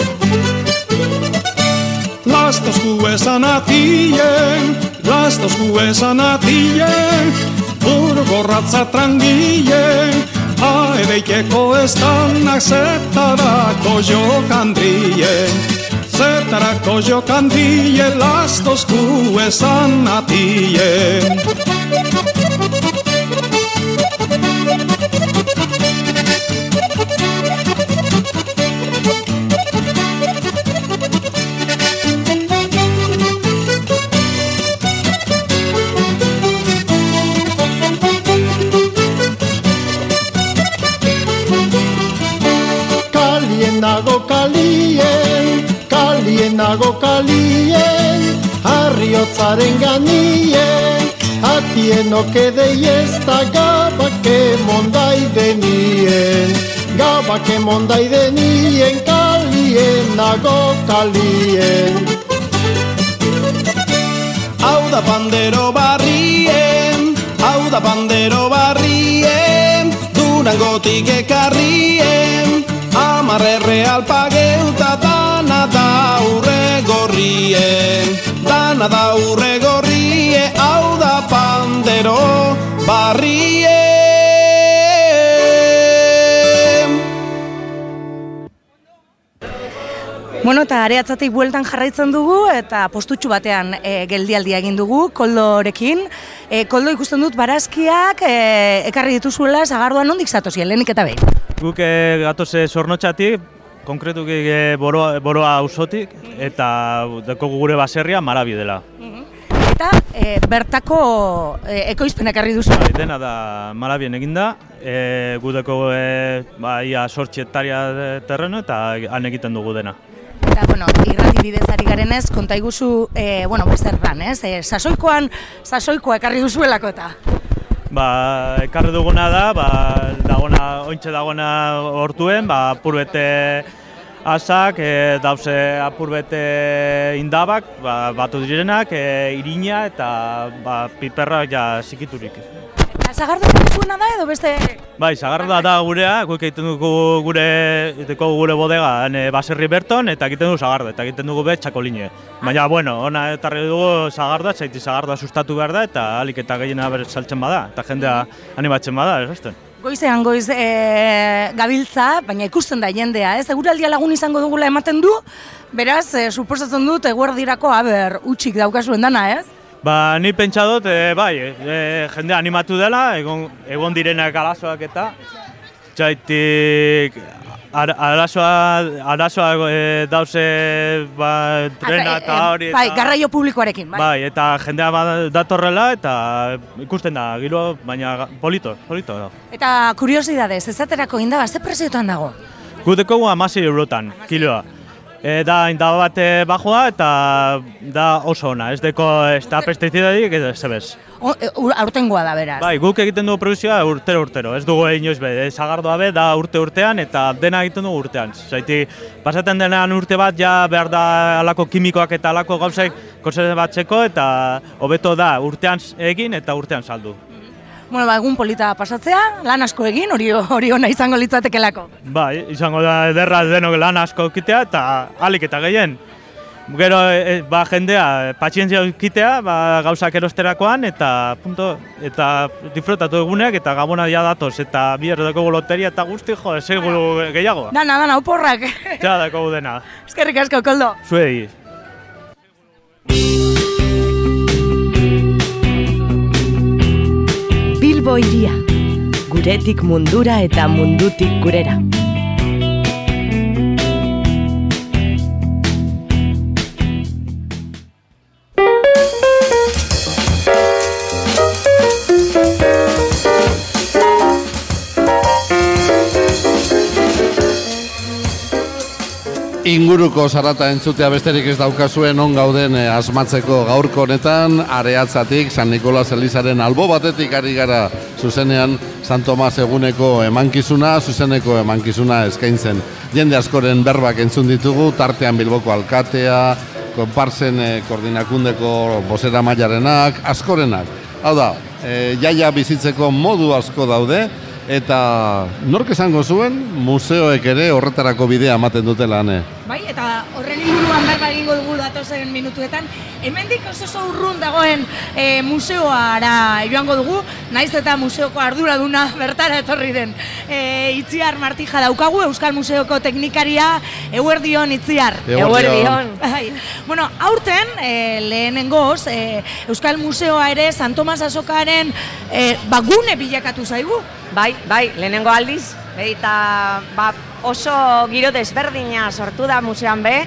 M: Lastos esan atien, lastos esan atien, burgorratza trangien, Ajde και koestan na setara yo kandrije
N: Setara kojo kandrije lastos kuesan atije harriotzaren ganien, atien okedei ez da gabake mondai denien, gabake mondai denien, kalien nago kalien.
O: Hau da pandero barrien, hau da pandero barrien, durangotik ekarrien, amarrerre alpageuta dana da urre gorrien, dana da urre gorrie, hau da pandero barrien.
B: Bueno, eta areatzatik bueltan jarraitzen dugu eta postutxu batean e, geldialdia egin dugu koldorekin. E, koldo ikusten dut barazkiak e, ekarri dituzuela zagardoan nondik zatozien, lehenik eta behin.
P: Guk e, gatoze sornotxatik, konkretuki e, boroa, boroa auzotik eta dekogu gure baserria marabi dela.
B: Eta e, bertako e, ekoizpen ekarri duzu.
P: Bai, dena da marabien eginda, e, gudeko e, ba, ia sortxi hektaria terreno eta han egiten dugu dena.
B: Eta, bueno, irrati bidez ari garenez, konta iguzu, e, bueno, beste erran, ez? E, sasoikoan, sasoikoa ekarri duzuelako eta.
P: Ba, ekarri duguna da, ba, dagona, ointxe dagona hortuen, ba, apurbete asak, e, dauze apurbete indabak, ba, batu direnak, e, irina eta ba, piperra ja zikiturik.
B: Eta zagardo duzuena da edo beste...
P: Bai, zagarda da gurea, guk egiten dugu gure, egiteko gure bodega e, baserri berton, eta egiten dugu zagarda, eta egiten dugu be txakoline. Baina, bueno, ona etarri dugu zagarda, zaiti zagarda sustatu behar da, eta alik eta gehiena saltzen bada, eta jendea animatzen bada, ez
B: Goizean goiz e, gabiltza, baina ikusten da jendea, ez? Eguraldia lagun izango dugula ematen du, beraz, e, suposatzen dut eguerdirako aber utxik daukazuen dana, ez?
P: Ba, ni pentsa dut, e, bai, e, jende animatu dela, egon, egon direnak alazoak eta, txaitik Ar, arazoa, arazoa e, dauze ba, trena eta hori.
B: Bai,
P: eta-
B: garraio publikoarekin, bai.
P: Bai, eta jendea ba- datorrela eta ikusten da, giro, baina polito, polito da.
B: Eta kuriosidadez, ezaterako indaba, ze preziotan dago?
P: Gu dekogu amasi eurotan, kiloa. E, da indaba bat e, bajoa eta da oso ona, ez deko ez da pestizidadik, ez zebez.
B: O, e, ur- aurtengoa da beraz.
P: Bai, guk egiten dugu produkzioa urtero urtero, ez dugu inoiz be, zagardoa be, da urte urtean eta dena egiten dugu urtean. Zaiti, pasaten denean urte bat ja behar da alako kimikoak eta alako gauzek batzeko eta hobeto da urtean egin eta urtean saldu.
B: Bueno, ba, egun polita pasatzea, lan asko egin, hori hori ona izango litzatekelako.
P: Bai, izango da ederra denok lan asko kitea eta alik eta gehien. Gero, e, ba, jendea, patxientzia kitea, ba, gauzak erosterakoan, eta punto, eta disfrutatu eguneak, eta gabona ja datoz, eta bihar dakogu loteria eta guzti, jo, seguru gehiago.
B: Dana, dana, oporrak.
P: Ja, dakogu dena.
B: Eskerrik asko, koldo.
P: Zuei.
Q: Bilbo iria, guretik mundura eta mundutik gurera.
A: Inguruko zarata entzutea besterik ez daukazuen on gauden eh, asmatzeko gaurko honetan, areatzatik San Nikolas Elizaren albo batetik ari gara zuzenean San Tomas eguneko emankizuna, zuzeneko emankizuna eskaintzen. Jende askoren berbak entzun ditugu, tartean Bilboko alkatea, konparsen eh, koordinakundeko bozera mailarenak, askorenak. Hau da, eh, jaia bizitzeko modu asko daude, eta nork esango zuen museoek ere horretarako bidea ematen dutela ane.
B: Bai, eta horren berba egingo dugu datozen minutuetan. Hemendik oso oso urrun dagoen e, museoara joango dugu, naiz eta museoko arduraduna bertara etorri den. E, Itziar Martija daukagu, Euskal Museoko teknikaria, Eguerdion Itziar.
A: Eguerdion.
B: Bai. Bueno, aurten, e, lehenengoz, e, Euskal Museoa ere San Tomas Azokaren e, bagune bilakatu zaigu.
R: Bai, bai, lehenengo aldiz, eta ba, oso giro desberdina sortu da museoan be,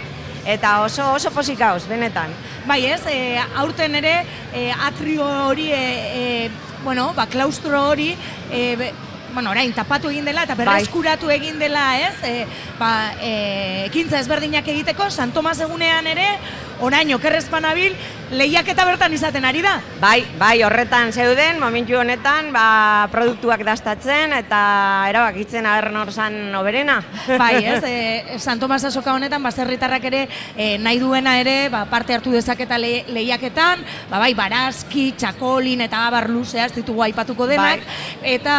R: eta oso oso posik gauz, benetan.
B: Bai ez, e, aurten ere e, atrio hori, e, bueno, ba, klaustro hori, e, bueno, orain tapatu egin dela eta berreskuratu egin dela, ez? E, ba, e, ekintza ezberdinak egiteko, San Tomas egunean ere, orain okerrezpan abil, lehiaketa bertan izaten ari da.
R: Bai, bai, horretan zeuden, momentu honetan, ba, produktuak dastatzen eta erabakitzen aber nor zan oberena.
B: Bai, ez, e, San Tomas azoka honetan, baserritarrak ere e, nahi duena ere ba, parte hartu dezaketa le, lehiaketan, ba, bai, barazki, txakolin eta abar luzea ez ditugu aipatuko denak, eta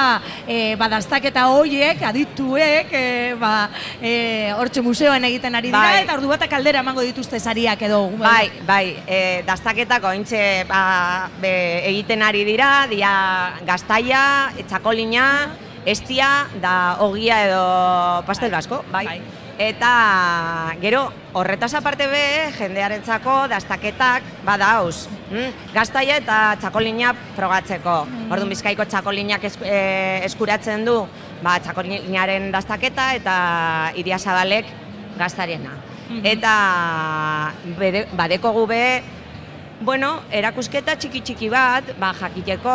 B: e, ba, dastaketa hoiek, adituek, e, ba, e, hortxe museoan egiten ari dira,
R: Bai.
B: eta ordu batak aldera emango dituzte sariak edo.
R: Bai, bai, e, dastaketako ointxe ba, be, egiten ari dira, dia gaztaia, txakolina, estia, da ogia edo pastel basko, bai. Eta gero horretaz aparte be, jendearentzako dastaketak badauz. Mm? Gaztaia eta txakolina frogatzeko. Orduan bizkaiko txakolinak esku- e, eskuratzen du ba, txakolinaren dastaketa eta iria zabalek gaztariena. Eta bere, badekogu be, bueno, erakusketa txiki-txiki bat, ba, jakiteko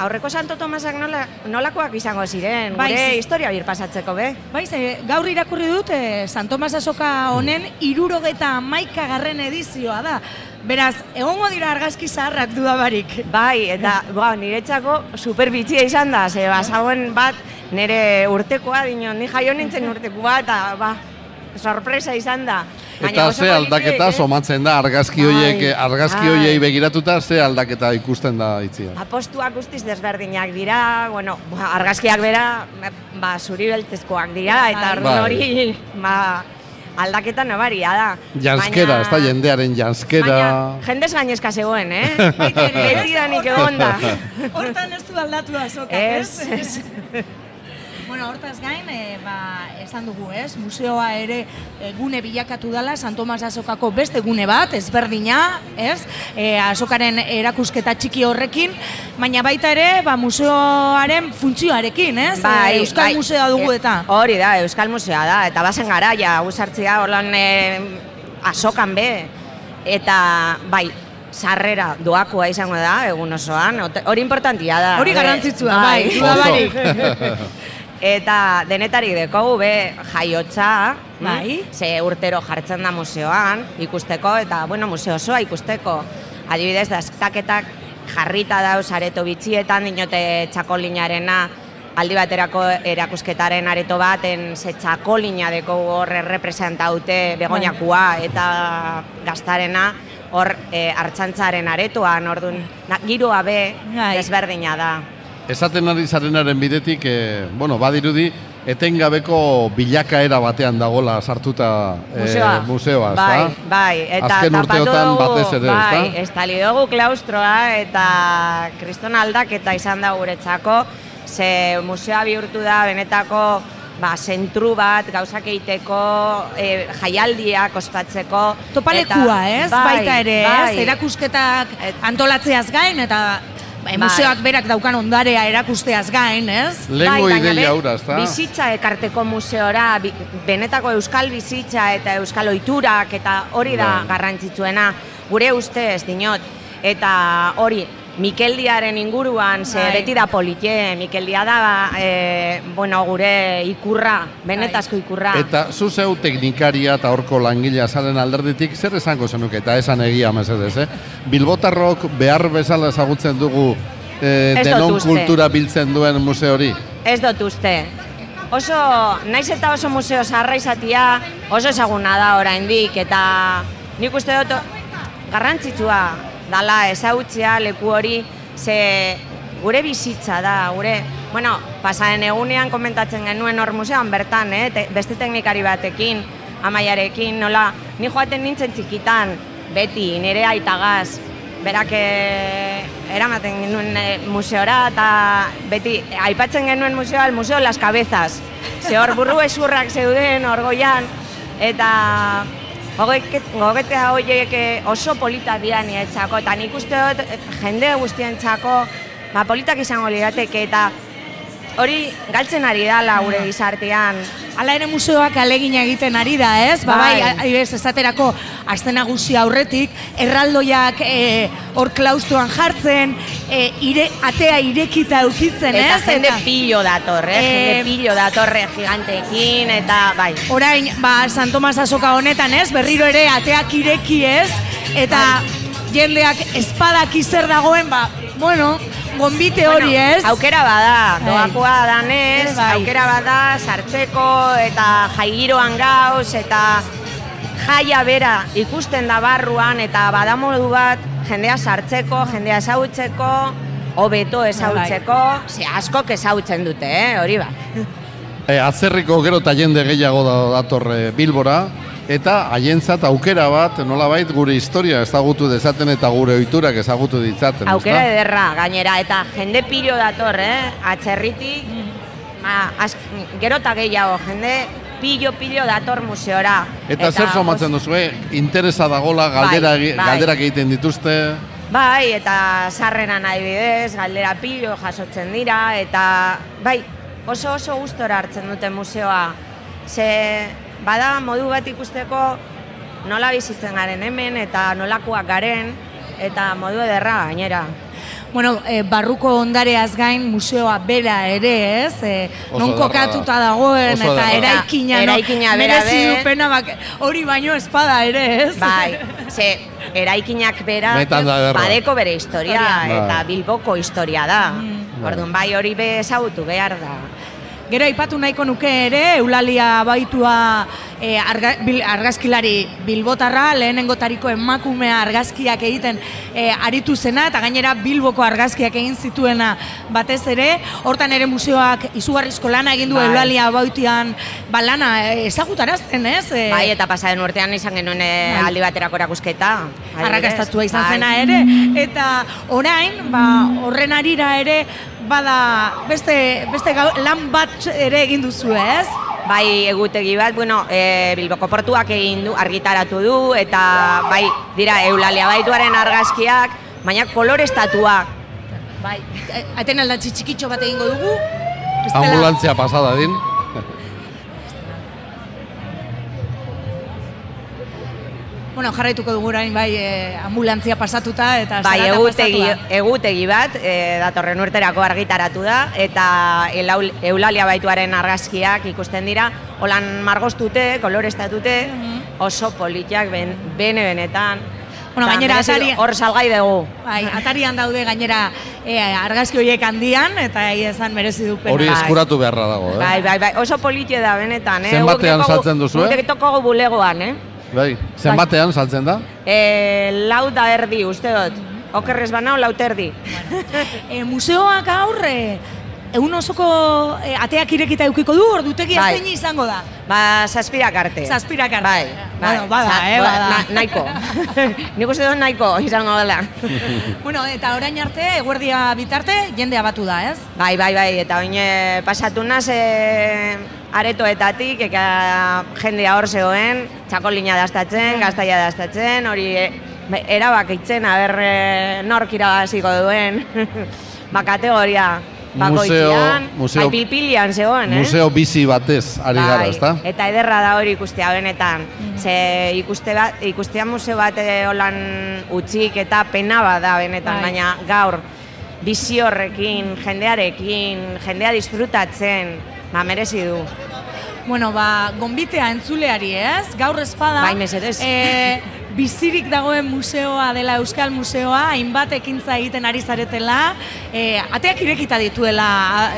R: aurreko Santo Tomasak nola, nolakoak izango ziren,
B: Bai,
R: gure historia bir pasatzeko be.
B: Bai, ze, gaur irakurri dut, e, San Tomas Azoka honen irurogeta amaika garren edizioa da. Beraz, egongo dira argazki zaharrak dudabarik.
R: Bai, eta ba, niretzako super bitxia izan da, ze basagoen bat nire urtekoa, dinon, ni jaio nintzen urtekoa, eta ba, sorpresa izan da. Baina
A: Eta ze aldaketa
R: eh?
A: somatzen da argazki
R: Bai,
A: horiek argazki
R: bai.
A: horiei begiratuta ze aldaketa ikusten da itzia.
R: Apostuak guztiz desberdinak dira, bueno, argazkiak bera, ba, zuri beltzezkoak dira, eta orduan
A: Bai.
R: hori, ba, aldaketa nabaria da.
A: Janskera, ez da jendearen janskera.
R: Baina, jendez gainezka zegoen, eh? Beti da nik egon da.
B: Hortan ez du aldatu azokak,
R: Ez,
B: ez? Bueno, hortaz gain, e, ba, esan dugu, ez? Museoa ere e, gune bilakatu dela San Tomas Azokako beste gune bat, ezberdina, ez? E, azokaren erakusketa txiki horrekin, baina baita ere, ba, museoaren funtzioarekin, ez? E, Euskal Museoa dugu eta.
R: Hori da, Euskal Museoa da, eta bazen garaia, usartzea holan e, asokan be, eta bai, sarrera doakoa izango da, egun osoan, hori importantia da.
B: Hori garrantzitsua, bai, barik.
R: Eta denetarik dekogu be jaiotza, mm,
B: Bai.
R: ze urtero jartzen da museoan ikusteko eta bueno, museo osoa ikusteko. Adibidez, daztaketak jarrita dauz areto bitxietan, dinote txakolinarena aldi baterako erakusketaren areto baten ze txakolina deko horre representaute begoñakua eta gaztarena hor e, hartzantzaren aretoan, orduan, na, giroa be desberdina da.
A: Esaten ari zarenaren bidetik, e, bueno, badirudi, etengabeko bilakaera batean dagola sartuta e,
R: Museoa.
A: museoa, ezta?
R: Bai, bai, eta
A: Azken urteotan
R: dugu,
A: batez ere,
R: bai,
A: ezta?
R: estali dugu klaustroa eta kriston aldaketa izan da guretzako, ze museoa bihurtu da benetako ba, zentru bat, gauzak egiteko, e, jaialdiak ospatzeko.
B: Topalekua,
R: eta-
B: ez?
R: Bai,
B: Baita ere,
R: bai.
B: ez? Erakusketak antolatzeaz gain eta
R: Bai.
B: Museoak berak daukan ondarea erakusteaz gain, ez?
A: Lehengo
R: Bai,
A: ideia hura, ezta?
R: Bizitza ekarteko museora, bi- benetako euskal bizitza eta euskal ohiturak eta hori da
A: Bai.
R: garrantzitsuena, gure ustez dinot. Eta hori, Mikeldiaren inguruan, ze
B: Bai.
R: beti da politie, Mikeldia da, e, bueno, gure ikurra, benetazko ikurra.
A: Eta zu zeu teknikaria eta horko langilea zaren alderditik, zer esango zenuke, eta esan egia mesedez, eh? Bilbotarrok behar bezala ezagutzen dugu eh,
R: dut
A: denon
R: uste.
A: kultura biltzen duen museo hori?
R: Ez dut uste. Oso, naiz eta oso museo zaharra izatia, oso ezaguna da oraindik eta nik uste dut garrantzitsua dala ezagutzea leku hori, ze gure bizitza da, gure, bueno, pasaren egunean komentatzen genuen hor museoan bertan, eh, te, beste teknikari batekin, amaiarekin, nola, ni joaten nintzen txikitan, beti, nire aitagaz, berak eh, eramaten genuen eh, museora eta beti aipatzen genuen museoa, el museo Las Cabezas. Ze hor burru esurrak zeuden orgoian eta gogoetea horiek eh, oso polita dira niretzako eta nik uste dut eh, jende guztientzako ba, politak izango lirateke eta hori galtzen ari dala gure gizartean.
B: Hala ere museoak alegina egiten ari da, ez? Ba, bai,
R: Bai.
B: adibidez, esaterako aste nagusi aurretik, erraldoiak eh, hor klaustroan jartzen, eh, ire, atea irekita eukitzen,
R: Eta
B: ez?
R: jende pillo dator, eh?
B: Eh,
R: jende pillo datorre giganteekin eta bai.
B: Orain, ba, San Tomas azoka honetan, ez? Berriro ere ateak ireki, ez? Eta jendeak espadaki zer dagoen, ba, bueno, gonbite hori,
R: Bueno,
B: ez?
R: Aukera bada,
B: Bai.
R: doakoa danez,
B: Bai.
R: aukera bada sartzeko eta jaigiroan gauz eta jaia bera ikusten da barruan eta badamodu bat jendea sartzeko, jendea ezagutzeko, hobeto ezagutzeko, ze askok ezagutzen dute, eh, hori ba.
A: E, atzerriko gero eta jende gehiago da, dator e, Bilbora, eta haientzat aukera bat, nolabait gure historia ezagutu dezaten eta gure ohiturak ezagutu ditzaten,
R: Aukera
A: ezta?
R: ederra, gainera, eta jende pilo dator, eh? Atzerritik, ma, az, gero eta gehiago, jende pilo-pilo dator museora.
A: Eta, zer somatzen duzu, eh? interesa dagola, galdera,
R: Bai, bai.
A: galderak egiten dituzte,
R: Bai, eta sarreran adibidez, galdera pilo jasotzen dira, eta bai, oso oso gustora hartzen dute museoa. Ze bada modu bat ikusteko nola bizitzen garen hemen eta nolakoak garen, eta modu ederra gainera.
B: Bueno, e, barruko ondareaz gain museoa bera ere, ez? E, non kokatuta
R: da.
B: dagoen
R: Oso
B: eta
R: da.
B: eraikina, no?
R: Eraikina bera
B: merezi du pena bak, hori baino espada ere, ez?
R: Bai, ze eraikinak bera badeko bere historia
A: Bai.
R: eta Bilboko historia da. Orduan bai hori be ezagutu behar da.
B: Gero aipatu nahiko nuke ere, Eulalia baitua e, arga, bil, argazkilari bilbotarra, lehenengotariko emakumea argazkiak egiten e, aritu zena, eta gainera Bilboko argazkiak egin zituena batez ere, hortan ere museoak izugarrizko lana egin du
R: Bai.
B: Eulalia bautian, ba lana e, ezagutarazten, ez? E,
R: Bai, eta pasaren urtean izan genuen eh,
B: Bai.
R: aldi baterako erakusketa.
B: arrakastatua izan
R: Bai.
B: zena ere, eta orain, ba, horren arira ere, bada beste, beste gau- lan bat ere egin duzu, ez?
R: Bai, egutegi bat, bueno, e, Bilboko portuak egin du, argitaratu du, eta bai, dira, eulalia baituaren argazkiak, baina kolorestatuak.
B: Bai, aten aldatzi txikitxo bat egingo dugu. Bestela-
A: Ambulantzia pasada din.
B: Bueno, jarraituko dugu orain bai eh, ambulantzia pasatuta eta
R: Bai, egutegi,
B: pasatua.
R: egutegi bat, e, datorren urterako argitaratu da, eta elaul, eulalia baituaren argazkiak ikusten dira, holan margostute, kolorestatute, oso politiak ben, bene benetan.
B: Bueno, gainera atari-
R: Hor salgai dugu.
B: Bai, atarian daude gainera eh, argazki horiek handian eta egia esan merezi du pena.
A: Hori eskuratu beharra dago, eh?
R: Bai, bai, bai, oso politie da benetan, eh?
A: Zenbatean saltzen duzue?
R: Guk tokogu bulegoan, eh?
A: Bai, zenbatean saltzen da?
R: E, lau da erdi, uste dut. Okerrez banao, lau erdi.
B: E, museoak gaur eh, egun osoko eh, ateak irekita eukiko du, ordutegi
R: Bai.
B: bai. izango da.
R: Ba, zazpirak arte.
B: Zazpirak arte.
R: Bai, bai.
B: Bueno, bada,
R: Za-
B: eh,
R: ba-
B: bada.
R: na- nahiko. Nik uste dut nahiko izango dela.
B: bueno, eta orain arte, eguerdia bitarte, jendea batu da, ez?
R: Bai, bai, bai, eta oin pasatu naz e, aretoetatik, eka jendea hor zegoen, txakolina daztatzen, gaztaia daztatzen, hori e, erabakitzen, aber e, nork irabaziko duen, ba, kategoria bakoitzean,
A: museo-
R: bai, pilpilian zegoen, eh?
A: Museo bizi batez ari gara,
R: Bai,
A: ezta?
R: Eta ederra da hori ikustea benetan. Ze ikuste bat, ikustea museo bat eh, holan utzik eta pena bada benetan,
B: Bai.
R: baina gaur bizi horrekin, jendearekin, jendea disfrutatzen, merezi du.
B: Bueno, ba, gonbitea entzuleari, ez? Gaur espada.
R: Bai, mesedez.
B: E, bizirik dagoen museoa dela Euskal Museoa, hainbat ekintza egiten ari zaretela, e, ateak irekita dituela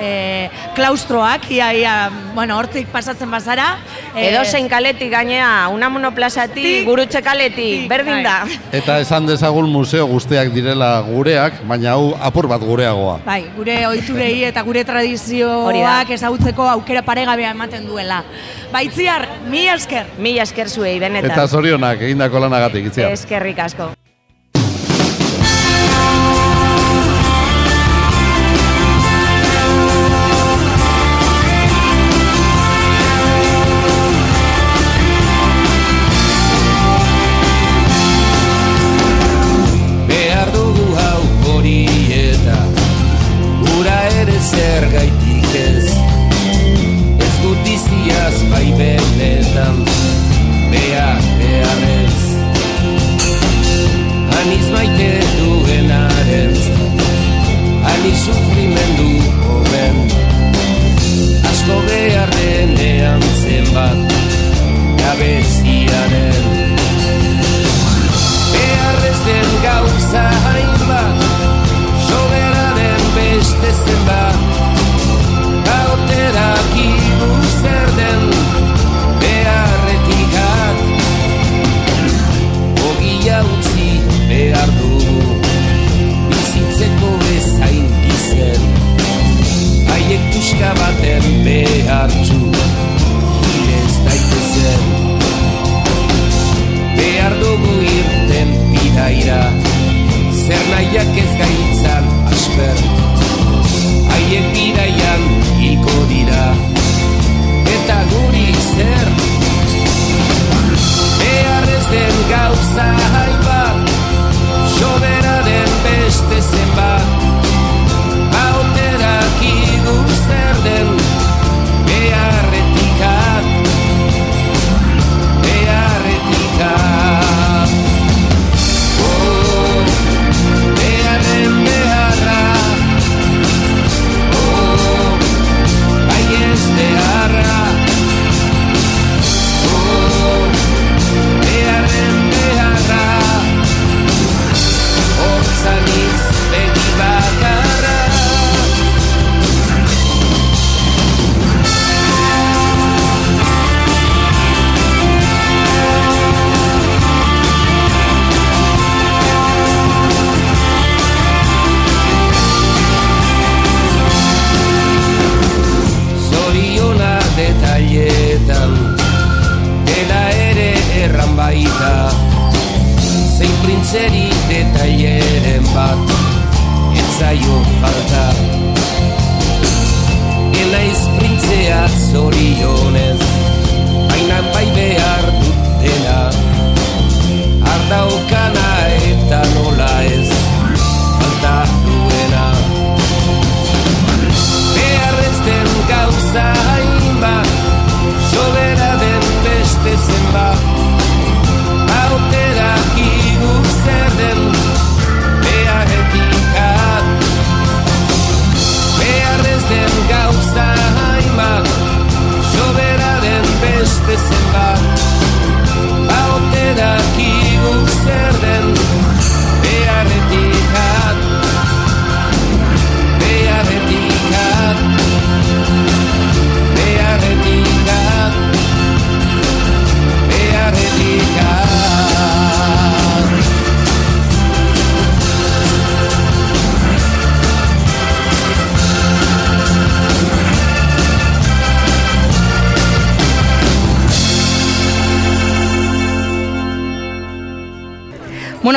B: e, klaustroak, ia, ia, bueno, hortik pasatzen bazara. E,
R: Edo zein kaletik gainea, Unamuno plazatik, gurutxe kaletik, berdin da.
A: Eta esan dezagun museo guztiak direla gureak, baina hau apur bat gureagoa.
B: Bai, gure ohiturei eta gure tradizioak ezagutzeko aukera paregabea ematen duela. Baitziar, mi esker.
R: Mi esker zuei, benetan.
A: Eta zorionak egindako lanagatik, itzia.
R: Eskerrik asko.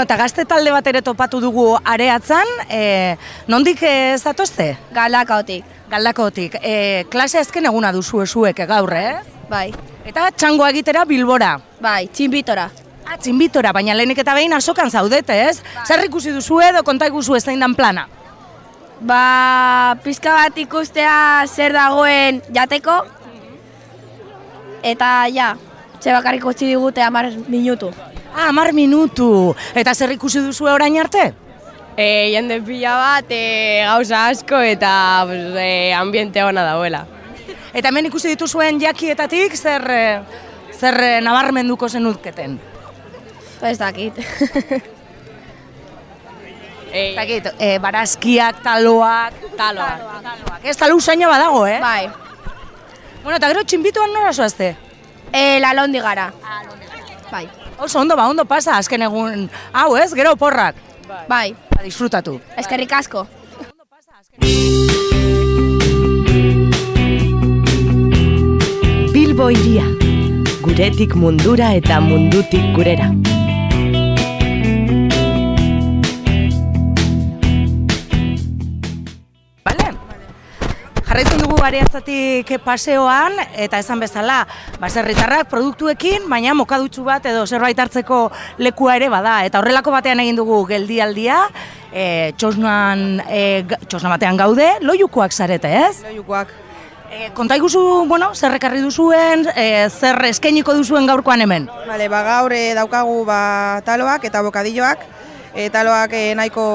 C: Eta
B: gazte talde bat ere topatu dugu areatzan, e, nondik ez zatozte?
S: Galdakaotik.
B: Galdakaotik. E, klase azken eguna duzu esuek gaur, eh?
S: Bai.
B: Eta txangoa egitera bilbora.
S: Bai, txinbitora.
B: Ah, txinbitora, baina lehenik eta behin asokan zaudete, ez? Zer ikusi duzu edo konta iguzu ez dan plana?
S: Ba, pizka bat ikustea zer dagoen jateko. Eta ja, txe bakarrik utzi digute amar minutu.
B: Ah, amar minutu. Eta zer ikusi duzu orain arte?
T: E, jende pila bat, e, gauza asko eta pues, e, ambiente ona dauela.
B: Eta hemen ikusi dituzuen jakietatik zer, eh, zer eh, nabarmenduko zenuketen?
S: Ez dakit.
B: Ez dakit, e, barazkiak, taloak...
T: Taloak.
B: Taloak. Ez talu usaina badago, eh?
S: Bai.
B: Bueno, eta gero txinbituan nora zoazte?
S: E, la londi gara. Bai.
B: Oso ondo, ba, ondo pasa, azken egun... Hau, ez? Gero porrak.
S: Bai.
B: Ba, disfrutatu.
S: Eskerrik asko.
Q: Bilbo iria. Guretik mundura eta mundutik gurera.
B: Jarraitzen dugu areatzatik paseoan, eta esan bezala, baserritarrak produktuekin, baina mokadutxu bat edo zerbait hartzeko lekua ere bada. Eta horrelako batean egin dugu geldialdia, e, txosnan, e, txosna batean gaude, loiukoak zarete, ez?
U: Loiukoak.
B: E, konta iguzu, bueno, zer ekarri duzuen, e, zer eskainiko duzuen gaurkoan hemen?
U: Vale, ba gaur eh, daukagu ba taloak eta bokadilloak. Taloak eh, nahiko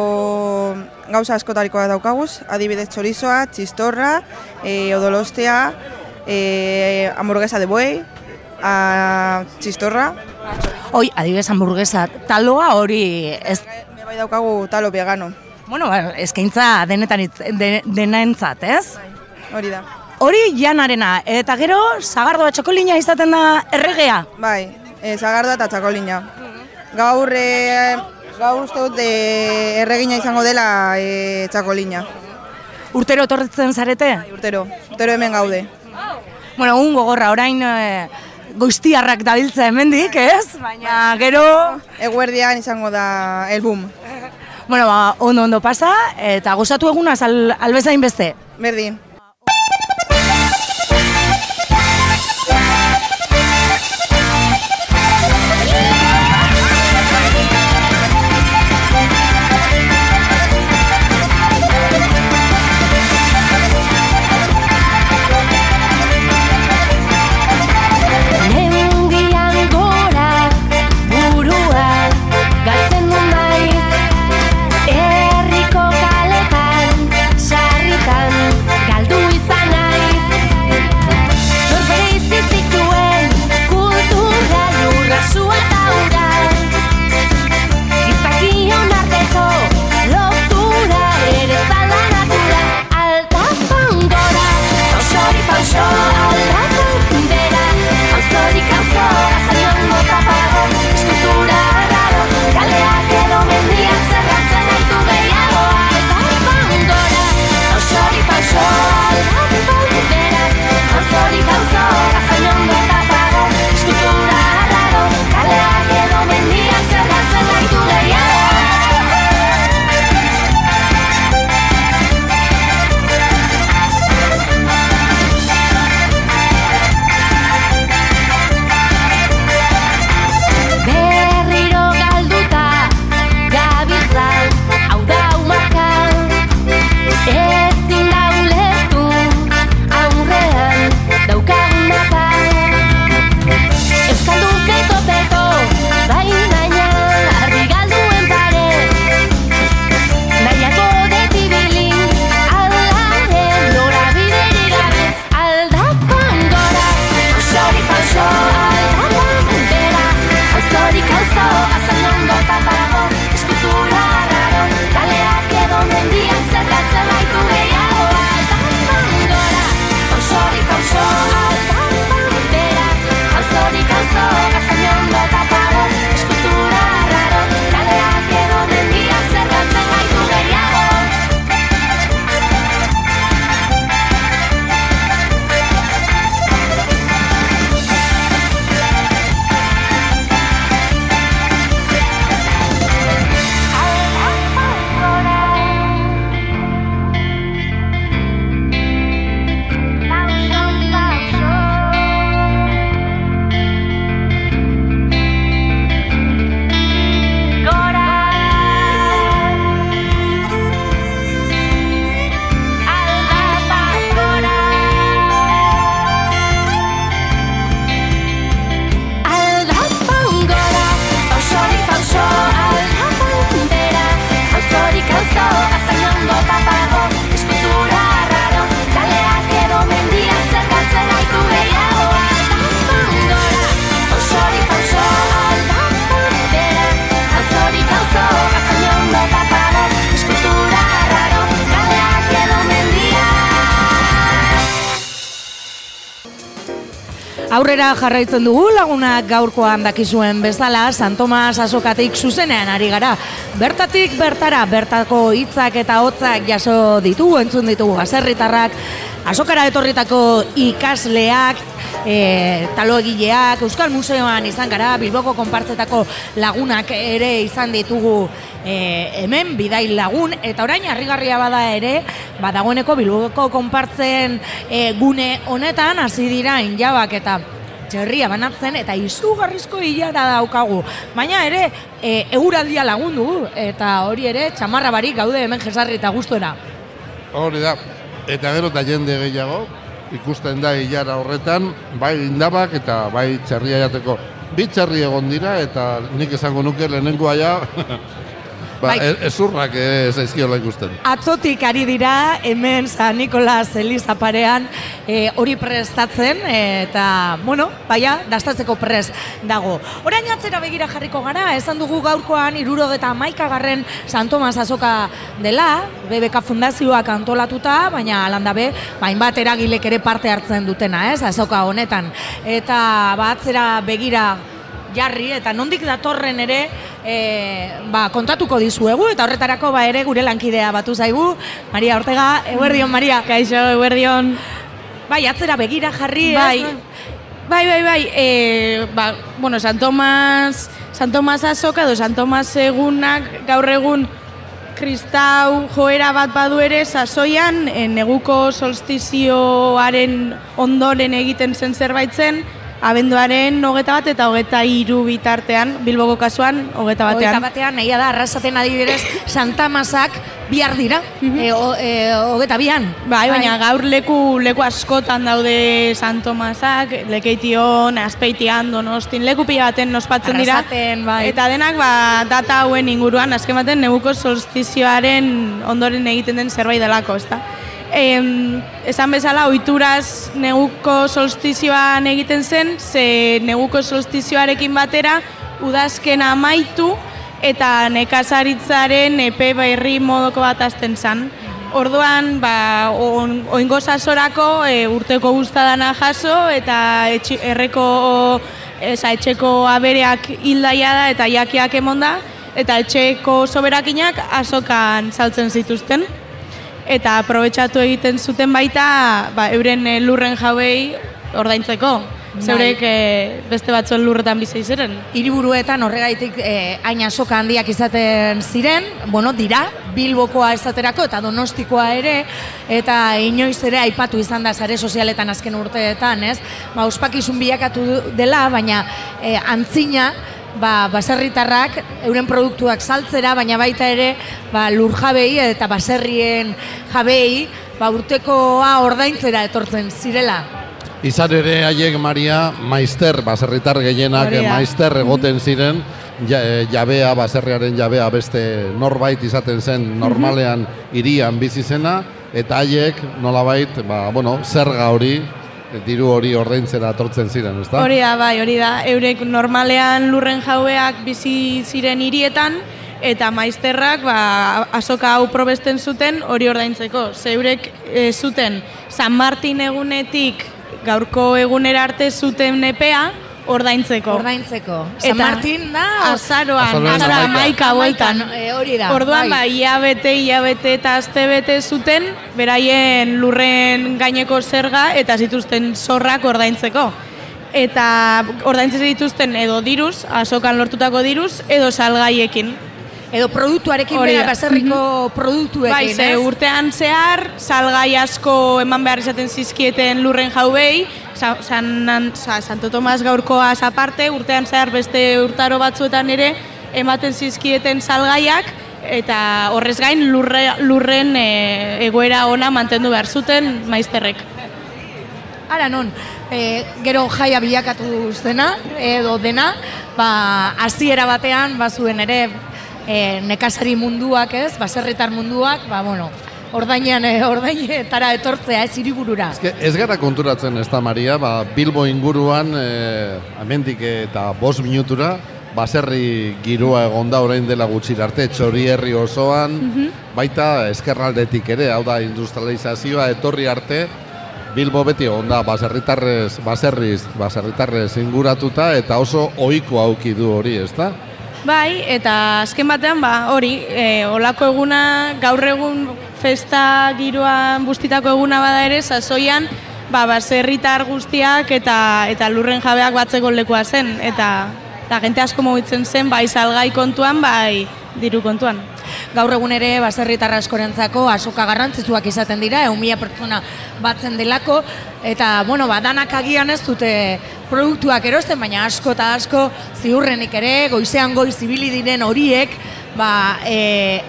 U: gauza askotarikoa daukaguz, adibidez txorizoa, txistorra, e, odolostea, e, hamburguesa de buey, a, txistorra.
B: Oi, adibidez hamburguesa, taloa hori ez...
U: Me bai daukagu talo vegano.
B: Bueno, ba, eskaintza denetan de, denaentzat, ez?
U: Hori da.
B: Hori janarena, eta gero zagardoa txokolina izaten da erregea.
U: Bai, e, zagardoa eta txakolina. Gaur, e, gaur uste dut e, erregina izango dela e, txakolina.
B: Urtero etortzen zarete?
U: Urtero, urtero hemen gaude.
B: Bueno, un gogorra, orain e, goiztiarrak dabiltza hemendik, ez? Baina gero...
U: Eguerdian izango da el boom.
B: Bueno, ba, ondo ondo pasa, eta gozatu egunaz al, albezain beste.
U: Berdin.
B: Aurrera jarraitzen dugu lagunak gaurkoan dakizuen bezala San Tomas azokatik zuzenean ari gara. Bertatik bertara, bertako hitzak eta hotzak jaso ditugu, entzun ditugu baserritarrak, azokara etorritako ikasleak, e, taloegileak, Euskal Museoan izan gara, Bilboko konpartzetako lagunak ere izan ditugu e, hemen, bidai lagun, eta orain harrigarria bada ere, ba, dagoeneko Bilboko konpartzen e, gune honetan, hasi dira injabak eta txerria banatzen eta izugarrizko hilara daukagu. Baina ere, e, eguraldia lagundu eta hori ere txamarra barik gaude hemen jesarri eta gustora.
A: Hori da, eta gero eta jende gehiago, ikusten da hilara horretan, bai indabak eta bai txerria jateko. Bi txerri egon dira eta nik esango nuke lehenengoa ja, ba,
B: Bai.
A: e- ezurrak ere zaizkiola ikusten.
B: Atzotik ari dira hemen San Nikolas Eliza parean e, hori prestatzen eta, bueno, baia, dastatzeko prest dago. Orain atzera begira jarriko gara, esan dugu gaurkoan iruro eta maikagarren San Tomas azoka dela, BBK Fundazioak antolatuta, baina alandabe, bain bat eragilek ere parte hartzen dutena, ez, azoka honetan. Eta ba, atzera begira jarri eta nondik datorren ere e, ba, kontatuko dizuegu eta horretarako ba ere gure lankidea batu zaigu Maria Ortega, eguerdion Maria.
G: Kaixo, eguerdion.
B: Bai, atzera begira jarri,
G: Bai,
B: ez?
G: bai, bai, bai, e, ba, bueno, San Tomas, San Tomas azoka edo San Tomas egunak gaur egun kristau joera bat badu ere sasoian e, neguko solstizioaren ondoren egiten zen zerbait zen, abenduaren hogeta bat eta hogeta hiru bitartean, Bilboko kasuan, hogeta batean.
B: Hogeita batean, nahi da, arrasaten adibidez, Santa Masak bihar dira, e, o, e, hogeta bian.
G: Bai, baina gaur leku leku askotan daude San Tomasak, Lekeition, Azpeitian, Donostin, leku pila baten ospatzen dira.
B: Arrasaten, bai.
G: Eta denak ba, data hauen inguruan, azken baten neguko solstizioaren ondoren egiten den zerbait delako, ezta? Em, esan bezala, oituraz neguko solstizioan egiten zen, ze neguko solstizioarekin batera, udazken amaitu, eta nekazaritzaren epe berri modoko bat azten zen. Orduan, ba, on, oingo sasorako e, urteko guztadana jaso eta etxi, erreko eza, etxeko abereak hildaia da eta jakiak emonda eta etxeko soberakinak azokan saltzen zituzten. Eta aprobetxatu egiten zuten baita ba, euren eh, lurren jauei ordaintzeko. Zeurek eh, beste batzuen lurretan bizi ziren.
B: Hiriburuetan horregaitik eh, hain asoka handiak izaten ziren, bueno, dira, Bilbokoa esaterako eta Donostikoa ere, eta inoiz ere aipatu izan da sare sozialetan azken urteetan, ez? Ba, ospakizun bilakatu dela, baina eh, antzina, ba, baserritarrak euren produktuak saltzera, baina baita ere ba, lurjabei eta baserrien jabei ba, urtekoa ordaintzera etortzen zirela.
A: Izan ere haiek Maria maister, baserritar gehienak
B: da.
A: maister egoten ziren, ja, e, jabea, baserriaren jabea beste norbait izaten zen normalean hirian bizi zena, eta haiek nolabait, ba, bueno, zerga hori, diru hori ordaintzera etortzen ziren, ezta?
G: Hori da, bai, hori da. Eurek normalean lurren jaueak bizi ziren hirietan eta maizterrak ba, azoka hau probesten zuten hori ordaintzeko. Ze eurek e, zuten San Martin egunetik gaurko egunera arte zuten epea ordaintzeko.
B: Ordaintzeko. San Martin da,
G: azaroan,
B: hamaika.
G: amaika bueltan.
B: Hori da,
G: Orduan,
B: bai.
G: ba, iabete, iabete eta astebete zuten, beraien lurren gaineko zerga eta zituzten zorrak ordaintzeko. Eta ordaintzen dituzten edo diruz, asokan lortutako diruz, edo salgaiekin.
B: Edo produktuarekin
G: Hori
B: bera baserriko produktuekin,
G: Bai, ze
B: ez?
G: urtean zehar, salgai asko eman behar izaten zizkieten lurren jaubei, Sa, san, sa, Santo Tomas gaurkoaz aparte, urtean zehar beste urtaro batzuetan ere, ematen zizkieten salgaiak, eta horrez gain lurre, lurren e, egoera ona mantendu behar zuten maizterrek.
B: Ara non, e, gero jaia bilakatu zena, edo dena, ba, hasiera batean, bazuen ere, e, nekazari munduak ez, baserritar munduak, ba, bueno, ordainean, e, ordainetara etortzea ez hiriburura.
A: Ez, ez gara konturatzen ez da, Maria, ba, Bilbo inguruan, e, amendik eta bost minutura, baserri girua egonda orain dela gutxi arte, txori herri osoan, baita eskerraldetik ere, hau da industrializazioa etorri arte, Bilbo beti onda baserritarrez, baserriz, baserritarrez inguratuta eta oso ohiko auki du hori, ezta?
G: Bai, eta azken batean, ba, hori, e, olako eguna, gaur egun festa giroan bustitako eguna bada ere, sasoian, ba, baserritar guztiak eta eta lurren jabeak batzeko lekua zen, eta, eta gente asko mugitzen zen, bai salgai kontuan, bai diru kontuan.
B: Gaur egun ere baserritar askorentzako asoka garrantzitsuak izaten dira, eun mila pertsona batzen delako, eta, bueno, ba, danak agian ez dute produktuak erosten, baina asko eta asko ziurrenik ere, goizean goiz ibili diren horiek, ba, e,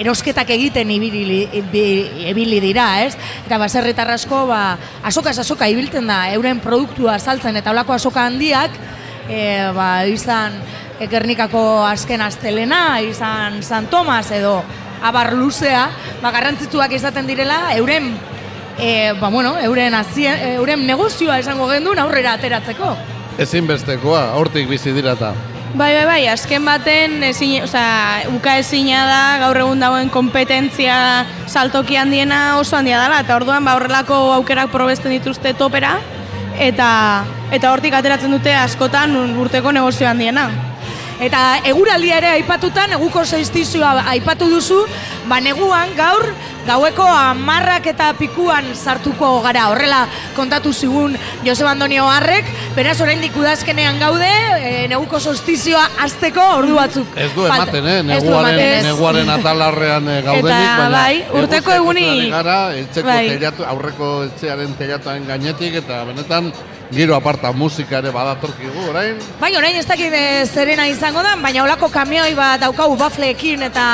B: erosketak egiten ibili, ibi- ibili dira, ez? Eta baserritar asko, ba, asokaz asoka ibiltzen da, euren produktua saltzen eta olako asoka handiak, e, ba, izan Gernikako azken astelena, izan San Tomas edo abar luzea, ba, garrantzitsuak izaten direla, euren e, ba, bueno, euren, azien, euren negozioa esango gendun aurrera ateratzeko.
A: Ezinbestekoa, hortik bizi dira eta.
G: Bai, bai, bai, azken baten, ezin, osea, uka ezina da, gaur egun dagoen kompetentzia saltoki handiena oso handia dela, eta orduan ba horrelako aukerak probesten dituzte topera, eta eta hortik ateratzen dute askotan urteko negozio handiena.
B: Eta eguraldia ere aipatuta, neguko solstizioa aipatu duzu, ba neguan gaur gaueko amarrak eta pikuan sartuko gara. Horrela kontatu zigun Joseba Andonio Harrek, beraz oraindik udazkenean gaude, e, neguko solstizioa hasteko ordu batzuk.
A: Ez du ematen, eh? Neguaren,
B: ematen,
A: neguaren atalarrean eh, gaudenik,
G: Eta,
A: baina
G: bai, urteko eguni-
A: gara, etxeko
G: Bai.
A: teilatu, aurreko etxearen teilatuaren gainetik, eta benetan giro aparta musika ere badatorkigu, orain.
B: Bai, orain ez dakit eh, zerena izango da, baina olako kamioi bat daukagu bafleekin eta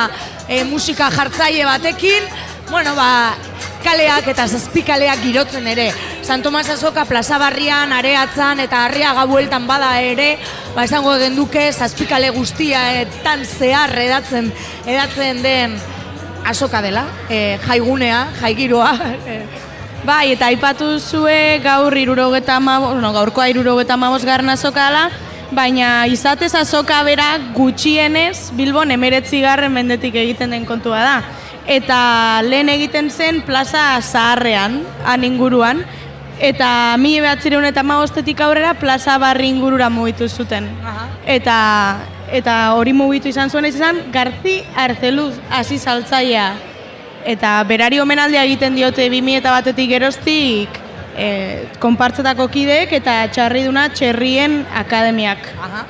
B: eh, musika jartzaile batekin, bueno, ba, kaleak eta zazpikaleak girotzen ere. San Tomas Azoka plaza barrian, areatzan eta harriaga bueltan bada ere, ba, esango genduke zazpikale guztietan zehar edatzen, edatzen den azoka dela, e, jaigunea, jaigiroa. eh,
G: Bai, eta aipatu zue gaur irurogeta no, gaurkoa irurogeta amabos garren azoka dela, baina izatez azoka bera gutxienez Bilbon emeretzi garren mendetik egiten den kontua da. Eta lehen egiten zen plaza zaharrean, han inguruan, eta mi behatzireun eta amabostetik aurrera plaza barri ingurura mugitu zuten. Eta, eta hori mugitu izan zuen izan Garzi Arzeluz hasi saltzailea eta berari omenaldia egiten diote 2000 eta batetik geroztik e, konpartzetako kideek eta txarriduna txerrien akademiak.
B: Aha.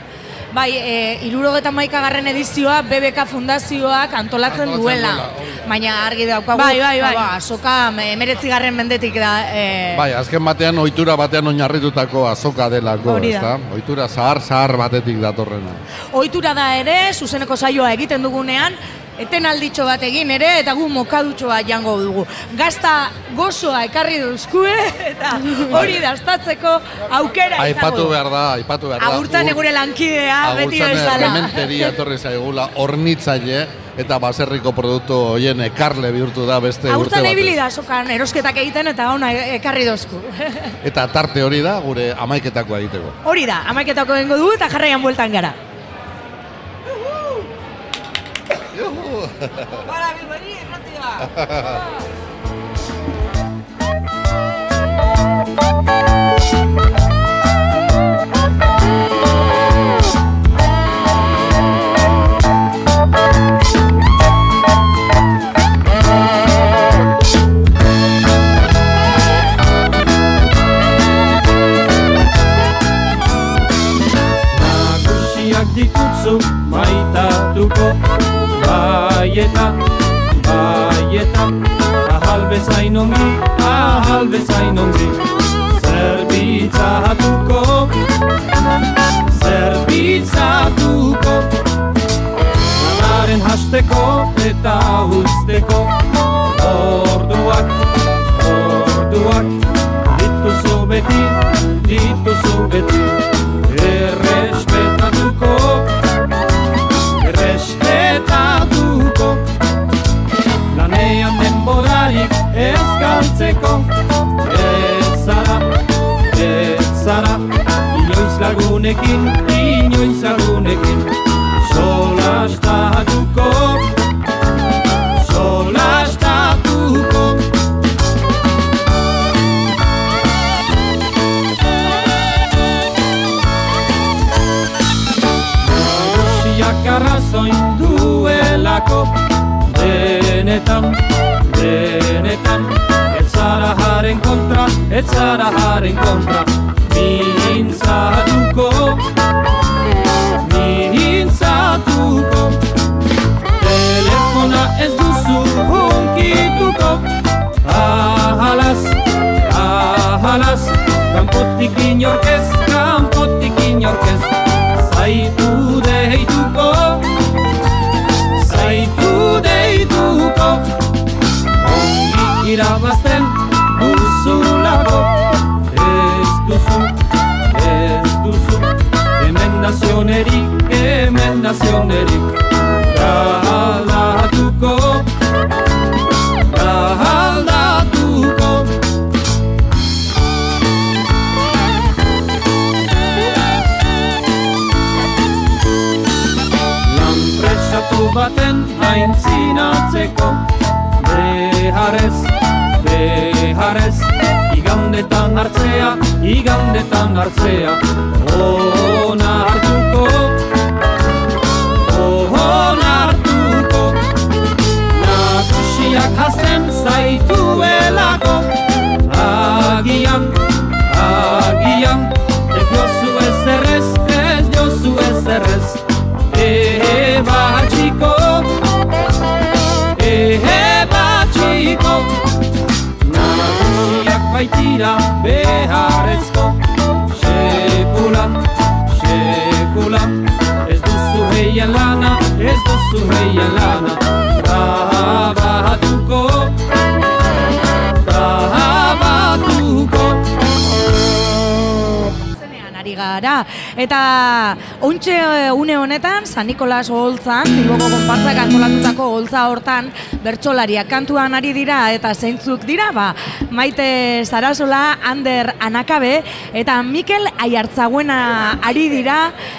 B: Bai, e, irurogeta garren edizioa BBK Fundazioak antolatzen,
A: Antolatzen
B: duela.
A: duela,
B: Baina argi daukagu,
G: Bai, bai, bai.
B: ba, azoka emeretzi garren mendetik da. E,
A: Bai, azken batean ohitura batean oinarritutako azoka delako,
B: Hori da.
A: Ohitura zahar zahar batetik datorrena.
B: Ohitura da ere, zuzeneko saioa egiten dugunean, etenalditxo bat egin ere, eta gu mokadutxoa jango dugu. Gazta gozoa ekarri duzkue, eta hori dastatzeko aukera
A: Aipatu
B: izango
A: behar da, aipatu behar da.
B: Agurtzan
A: Ur-
B: egure lankidea, beti
A: Agurtzan
B: bezala.
A: errementeria etorri zaigula, hornitzaile, eta baserriko produktu hoien ekarle bihurtu da beste urte
B: Agurtzan
A: batez.
B: ibili da sokan erosketak egiten eta ona ekarri dozku.
A: Eta tarte hori da gure amaiketakoa egiteko.
B: hori da, amaiketako egingo dugu eta jarraian bueltan gara.
C: Bora, Vilmaria, pra ti, ó. Bai eta, bai eta Ahal bezain ongi, ahal bezain ongi. Zerbitzatuko Zerbitzatuko Lanaren hasteko eta usteko Orduak, orduak Dituzu beti, dituzu bazkaltzeko Ez zara, ez zara Inoiz lagunekin, inoiz lagunekin. Solastatuko Solastatuko Siak
V: arrazoin duelako Denetan Denetan jaren kontra, ez zara jaren kontra. Mintzatuko Mintzatuko. Telefona ez duzu hunkituko. Ahalaz, ahalaz Kanpotik inorkez, kanpotik inorkez Zaitu deituko Zaitu deituko. Ongi irabazten Emendazionerik, emendazionerik Galdatuko Galdatuko Lanpresatu baten aintzinatzeko. Beharrez, beharrez Igandetan hartzea, igandetan hartzea. Ona
B: gara. Eta ontxe eh, une honetan, San Nikolas Oltzan, Bilboko konpartzak antolatutako Oltza hortan, bertsolariak kantuan ari dira eta zeintzuk dira, ba, Maite Sarasola, Ander Anakabe eta Mikel Aiartzaguena ari dira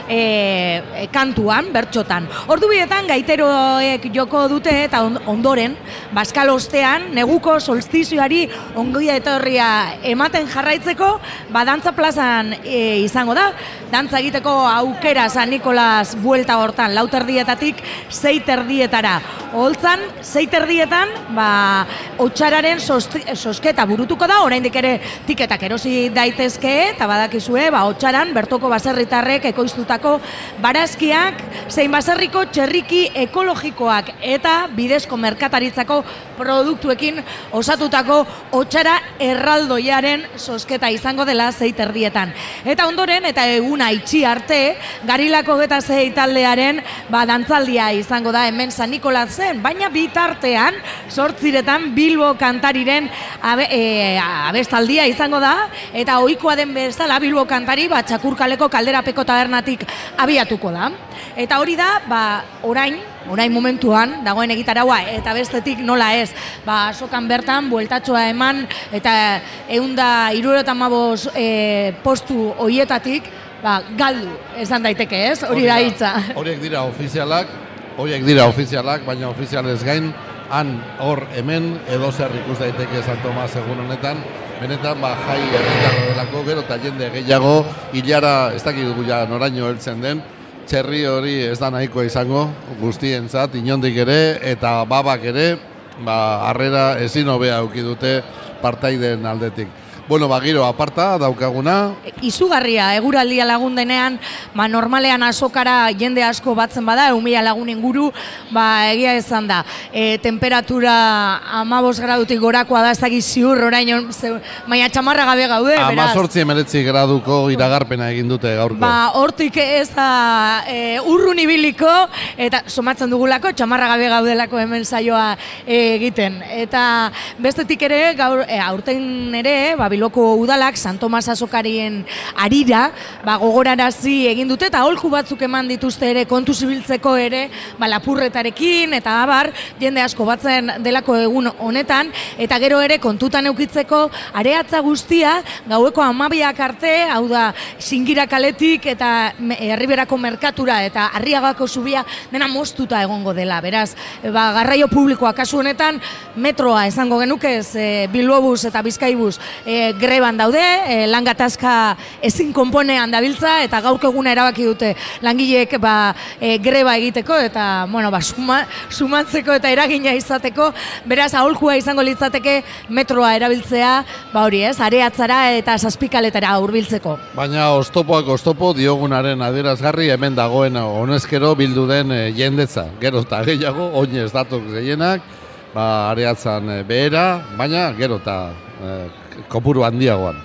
B: e, kantuan, bertxotan. Ordu bietan gaiteroek joko dute eta on- ondoren, Baskal ostean, neguko solstizioari ongoia etorria ematen jarraitzeko, ba, dantza plazan e, izango da, dantza egiteko aukera San Nikolas buelta hortan, lauterdietatik zeiterdietara. Holtzan, zeiterdietan, ba, otxararen sosketa burutuko da, oraindik ere tiketak erosi daitezke, eta badakizue, ba, otxaran, bertoko baserritarrek ekoiztutako barazkiak, zein baserriko txerriki ekologikoak eta bidezko merkataritzako produktuekin osatutako otxara erraldoiaren sosketa izango dela zeiterdietan. Eta ondoren, eta eguna itxi arte, garilako eta zei taldearen ba, dantzaldia izango da hemen San Nikolazen, baina bitartean, sortziretan Bilbo kantariren abe, e, abestaldia izango da, eta ohikoa den bezala Bilbo kantari, ba, txakurkaleko kalderapeko tabernatik abiatuko da. Eta hori da, ba, orain, orain momentuan, dagoen egitaraua, eta bestetik nola ez, ba, sokan bertan, bueltatxoa eman, eta eunda irurotan maboz e, postu hoietatik, ba, galdu, esan daiteke ez, hori da hitza.
A: Horiek dira ofizialak, horiek dira ofizialak, baina ofizialez gain, han, hor, hemen, edo zer ikus daiteke San Tomas egun honetan, benetan, ba, jai herritarra delako, gero eta jende gehiago, hilara, ez dakit dugu ja noraino heltzen den, txerri hori ez da nahikoa izango, guztientzat, inondik ere, eta babak ere, ba, harrera ezin hobea auki dute partaideen aldetik. Bueno, ba, giro aparta daukaguna,
B: izugarria eguraldia lagun denean, ba, normalean azokara jende asko batzen bada, eumila lagun inguru, ba, egia izan da. E, temperatura amabos gradutik gorakoa da, ez dakit ziur, orain, ze- baina txamarra gabe gaude, beraz.
A: amazortzi emeretzi graduko iragarpena egin dute gaurko.
B: Ba, hortik ez da e, urrun ibiliko, eta somatzen dugulako, txamarra gabe gaudelako hemen saioa e, egiten. Eta bestetik ere, gaur, e, aurten ere, ba, Bilboko udalak, San Tomas Azokarien arira, ba, gogorarazi egin dute, eta holku batzuk eman dituzte ere, kontu zibiltzeko ere, ba, lapurretarekin, eta abar, jende asko batzen delako egun honetan, eta gero ere kontutan eukitzeko, areatza guztia, gaueko amabiak arte, hau da, singira kaletik eta herriberako merkatura eta arriagako zubia dena moztuta egongo dela. Beraz, e, ba, garraio publikoa kasu honetan metroa esango genuke, ze Bilbobus eta Bizkaibus e, greban daude, e, lan gatazka ezin konponean dabiltza, eta gaurko eguna erabaki dute langileek ba, e, greba egiteko, eta bueno, ba, suma, sumatzeko eta eragina izateko, beraz aholkua izango litzateke metroa erabiltzea, ba hori ez, areatzara eta zazpikaletara hurbiltzeko.
A: Baina oztopoak oztopo diogunaren adierazgarri hemen dagoen honezkero bildu den e, jendetza. Gero eta gehiago, oinez datok gehienak, ba, areatzan e, behera, baina gero eta e, kopuru handiagoan.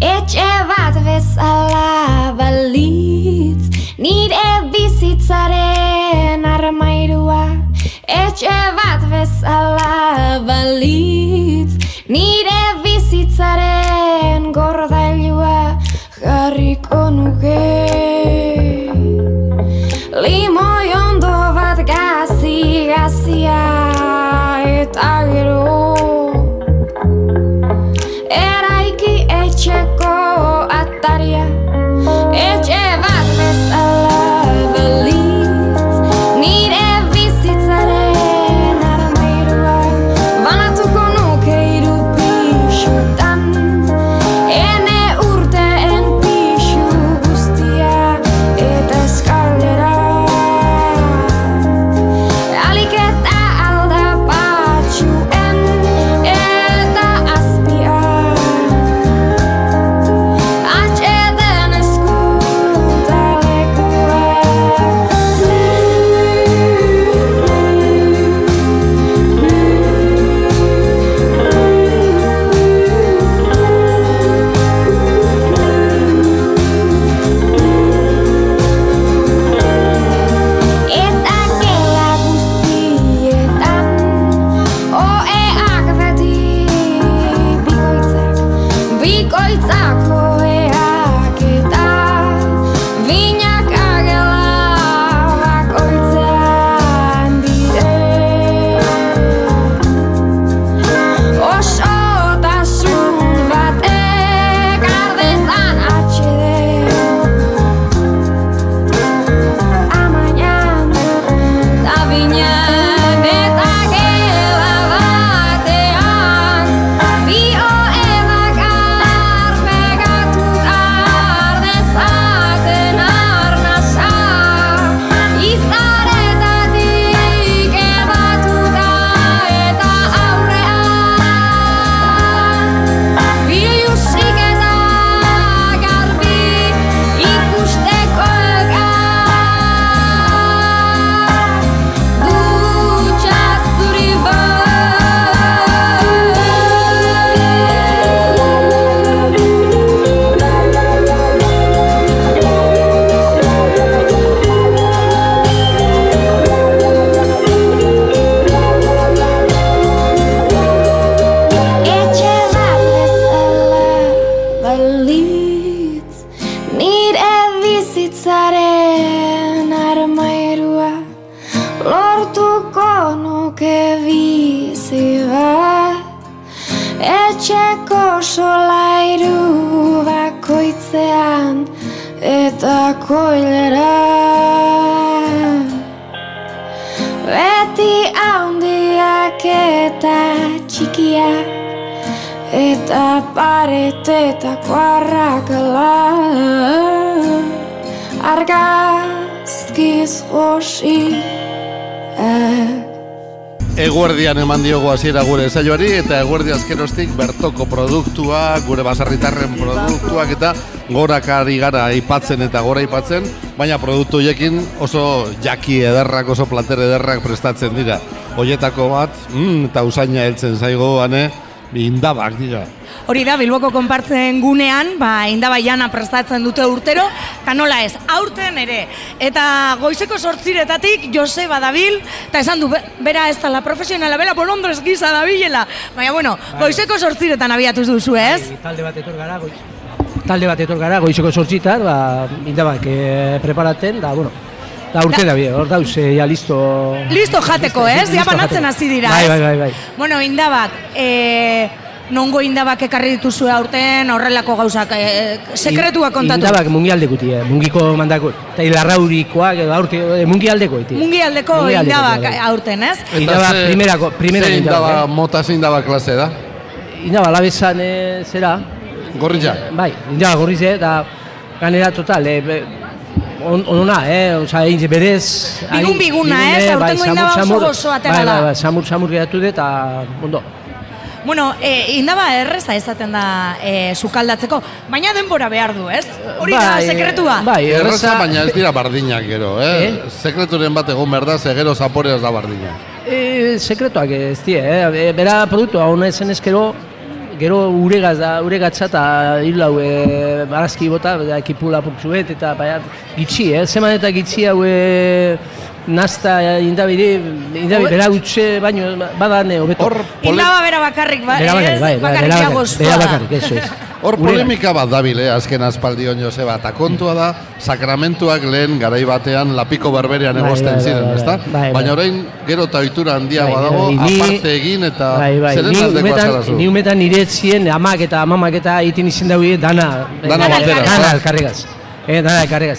W: Etxe bat bezala balitz Nire bizitzaren armairua Etxe bat bezala balitz Nire bizitzaren gordailua Jarriko nuke. Limoi ondo bat gazi gazia Eta gero. Eraiki etxeko
A: Eguerdian eman diogu hasiera gure saioari eta eguerdi azkerostik bertoko produktua, gure basarritarren produktuak eta gorak ari gara aipatzen eta gora aipatzen, baina produktu hiekin oso jaki ederrak, oso plater ederrak prestatzen dira. Hoietako bat, mm, eta usaina heltzen zaigo, ane, indabak dira.
B: Hori da, Bilboko konpartzen gunean, ba, indaba jana prestatzen dute urtero, eta nola ez, aurten ere. Eta goizeko sortziretatik Joseba dabil, eta esan du, be- bera ez dela profesionala, bera bolondrez gisa dabilela. Baina, bueno, goizeko sortziretan abiatu duzu, ez?
X: Bai, talde bat etor gara, goiz. Talde bat etor gara, goizeko sortzitan, ba, indabak e, preparaten, da, bueno, da urte da, bie, hor dauz, e, ja listo...
B: Listo jateko, ez? Ja
X: Listo
B: banatzen hasi dira,
X: Bai,
B: ez?
X: bai, bai, bai.
B: Bueno, indabak, e, nongo indabak ekarri dituzue aurten horrelako gauzak, e, sekretua kontatu.
X: Indabak mungialdekuti, eh, mungiko mandako. Eta hilarraurikoak edo aurte, eh, mungialdeko iti.
B: Mungialdeko
X: Mungialdeko,
B: indabak
X: bai.
B: aurten, ez?
X: Indaba
A: Eta ze-
X: primerako, primera
A: ze
X: indaba.
A: mota ze indaba klase da?
X: Indaba labesan e, zera.
A: Gorritza?
X: Bai, indaba gorrize, eta ganera total, e, be, on, onona, eh? Osa, egin berez...
B: Bigun biguna, ez?
X: bai,
B: Aurtengo
X: samur,
B: indaba oso
X: samur.
B: gozo atera
X: bai,
B: da.
X: Bai, bai, samur, samur geratu dut, eta ondo.
B: Bueno, e, indaba erreza ezaten da e, sukaldatzeko, baina denbora behar du, ez? Hori da,
X: Bai,
B: sekretua.
X: bai,
A: erraza- baina ez dira bardinak gero, eh? Sekreturen bat egon behar da, ze gero zaporea ez da bardina.
X: E, sekretuak ez die, eh? E, Bera produktua hona ezen ezkero, gero uregaz da, uregatza eta hil hau e, barazki bota, da, ekipula putzuet eta baina gitxi, eh? Zeman eta gitxi hau e, nasta indabiri, indabiri bera utxe baino badan hobeto.
B: Indaba bera bakarrik, ba,
X: Bera bakarrik, bai, bai,
B: bakarrik
X: bera bakarrik,
B: goztua
X: bera
B: da.
X: bakarrik, eso es.
A: Hor polemika bat dabil, eh, azken aspaldion Joseba, eta kontua da, sakramentuak lehen garai batean lapiko berberean
X: Bai,
A: egosten
X: bai,
A: ziren,
X: bai,
A: ezta?
X: bai, bai.
A: Baina orain gero eta ohitura handiagoa
X: Bai,
A: dago,
X: bai, ni-
A: aparte egin eta
X: Bai, bai,
A: zeren
X: ni
A: aldekoa
X: umetan,
A: zara zu?
X: ni umetan nire etzien amak eta amamak eta egiten izin daue dana.
A: Dana batera,
X: Dana
A: ezta?
X: elkarregaz. Eh, dana elkarregaz.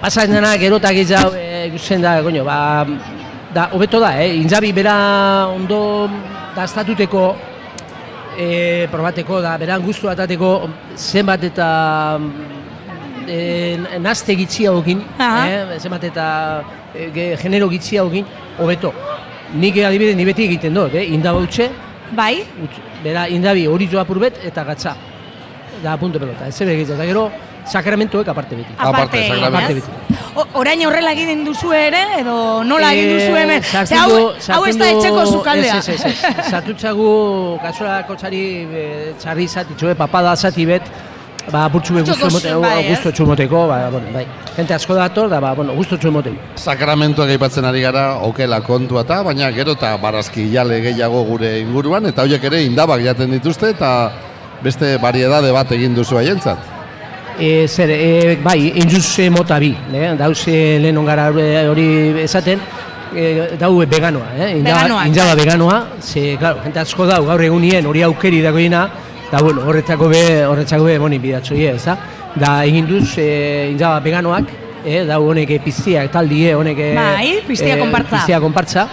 X: Pasatzen dena gero eta gehiago e, ikusten da, coño, ba, da, hobeto da, eh? Inzabi bera ondo daztatuteko e, probateko da, beran guztu atateko zenbat eta e, nazte gitxiagokin, eh, zenbat eta e, ge- genero gitxiagokin, hobeto. Nik adibidez ni beti egiten dut, eh? indaba utxe,
B: Bai?
X: bera indabi hori joa purbet eta gatza. Da punto pelota, ez zebe eta gero sakramentuek aparte beti.
B: Aparte,
X: aparte beti.
B: O, orain horrela egin duzu ere, edo nola egin duzu hemen?
X: Eh, sartzen
B: hau, hau ez da etxeko sukaldea.
X: Ez, ez, ez. Sartutxagu kasualako txari e, txarri zati, txue papada zati bet, ba, burtsu be
B: zu-
X: emoteko,
B: bai, ez?
X: gustu txumoteko, ba, bueno, bai. Gente asko dator, da, ba, bueno, gustu txumoteko.
A: Sakramentuak aipatzen ari gara, okela kontua eta, baina gero eta barazki jale gehiago gure inguruan, eta horiek ere indabak jaten dituzte, eta beste variedade bat egin duzu haientzat.
X: E, zer, e, bai, injuz mota bi, eh? dauz e, lehen ongara e, hori esaten, e, dau veganoa, eh? Indaba
B: bai.
X: veganoa, ze, claro, jente asko dau gaur egunien hori aukeri dagoena, da bueno, horretzako be, horretzako be, boni bidatxo ez da? Da, egin duz, e, indaba veganoak, eh? dau honek piztiak taldie, honek e,
B: Bai, piztia konpartza.
X: piztia konpartza,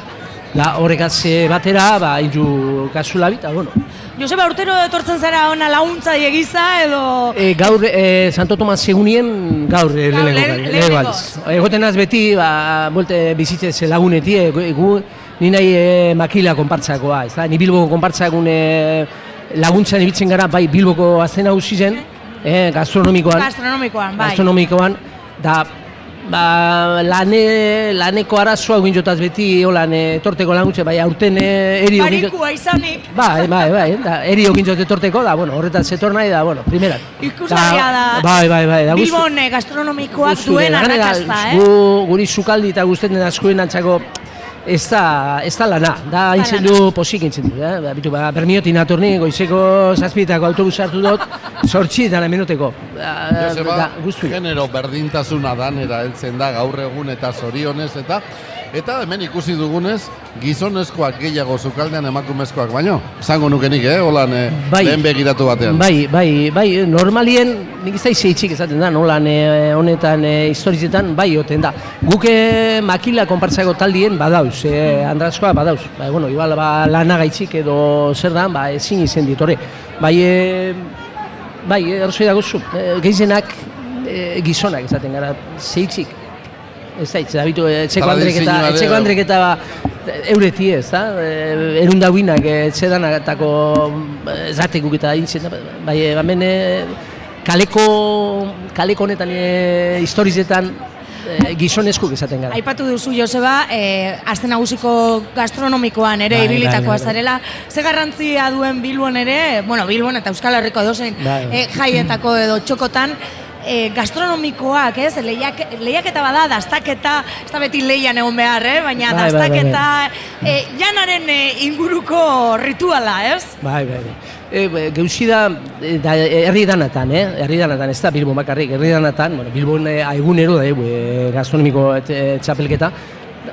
X: da horrekaz e, batera, ba, inju kasula bita, bueno,
B: Joseba, urtero etortzen zara ona laguntza egiza edo...
X: E, gaur e, Santo Tomas egunien gaur e,
B: Gaur,
X: lehenengo aldiz. Egoten az beti, ba, bolte bizitzez laguneti, e, gu- gu, ni nahi e, makila konpartzakoa, ez da? Ni Bilboko konpartzakun e, laguntzan ibiltzen gara, bai Bilboko azten hausi zen, e, gastronomikoan,
B: Gastronomikoan, bai.
X: gastronomikoan, da, ba, lane, laneko arazoa egin jotaz beti, holan, e, etorteko laguntze, bai, aurten e, eri egin jot-
B: Barikua izanik.
X: Bai, bai, bai, da, eri egin jote etorteko, da, bueno, horretan zetor nahi, da, bueno, primeran.
B: Ikusgarria da.
X: Bai, bai, bai, da.
B: Bilbon eh, gastronomikoak duen arrakasta, eh?
X: Gu, guri sukaldi eta guztien den askoen antzako ez da, ez da lana, da haintzen du posik haintzen du, eh? Ba, bitu, ba, bermiotin atorni, goizeko zazpietako autobus hartu dut, sortxi eta minuteko. Ba,
A: Joseba,
X: da,
A: genero berdintasuna danera heltzen da gaur egun eta zorionez eta eta hemen ikusi dugunez gizonezkoak gehiago sukaldean emakumezkoak baino. Esango nukenik, eh, holan eh,
X: Bai.
A: lehen begiratu batean.
X: Bai, bai, bai, normalien, nik ez da itxik esaten da, nolan e, honetan e, historizetan, bai, oten da. Guk e, makila konpartzako taldien badauz, e, andrazkoa badauz. Ba, bueno, igual, ba, lanagaitzik edo zer da, ba, ezin izen ditore. Bai, e, bai, errozoi dago zu, e, gehizenak e, gizonak esaten gara, zeitzik. Ez da, ez da, bitu, etxeko andreketa,
A: Tradizioa
X: etxeko
A: ere-
X: andreketa ba, eureti ez, da? E, erundaguinak etxedanatako zatekuk eta intzen, da, bai, e, hemen e, kaleko, kaleko honetan e, historizetan e, gizonezkuk esaten gara.
B: Aipatu duzu Joseba, eh, aste nagusiko gastronomikoan ere
X: Bai,
B: ibilitakoa
X: bai, bai,
B: zarela. Ze garrantzia duen Bilbon ere, bueno, Bilbon eta Euskal Herriko edozein
X: bai.
B: eh, jaietako edo txokotan, eh, gastronomikoak, ez? Lehiak, lehiaketa bada, dastaketa, ez da beti lehian egon behar, eh? baina
X: Bai, bai, bai,
B: dastaketa, eh, janaren eh, inguruko rituala, ez?
X: Bai, bai, bai. E, be, geuzi da, e, da, herri danatan, eh? Herri danatan, ez da Bilbon bakarrik, herri danatan, bueno, Bilbon e, egunero da, e, gastronomiko et, e, txapelketa,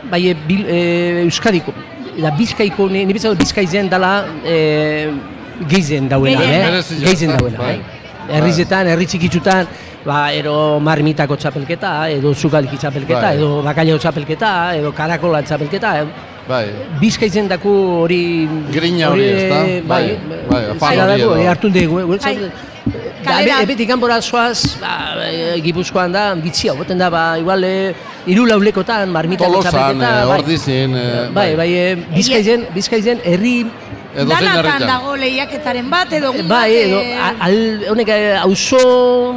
X: bai, e, bil, e, Euskadiko, da Bizkaiko, ni, bizkago Bizkaizen dela, e, geizen dauena, eh? Geizen
A: bai,
X: dauena,
A: bai.
X: Herrizetan, herri txikitzutan, ba, ero marmitako txapelketa, edo zukaliki txapelketa,
A: Bai.
X: edo bakalao txapelketa, edo karakola txapelketa, eh?
A: Bai.
X: Bizkaitzen daku hori...
A: Grina hori, ezta?
X: Bai,
A: Bai, afal
X: zera
A: hori
X: dago,
A: edo.
X: eh, dugu, eh,
B: Bai.
X: Da,
B: Kalera.
X: be, ebetik kanpora zoaz, ba, Gipuzkoan da, bitxia, boten da, ba, igual, e, iru laulekotan, marmitako
A: Tolosan,
X: txapelketa,
A: eh,
X: bai.
A: ordizin, eh,
X: Bai, bai, e, bizkaizen, bizkaizen, herri
A: Edo
B: Danatan dago lehiaketaren bat, edo egun
X: Bai,
B: bat,
X: edo,
B: eh,
X: al, honek eh, auzo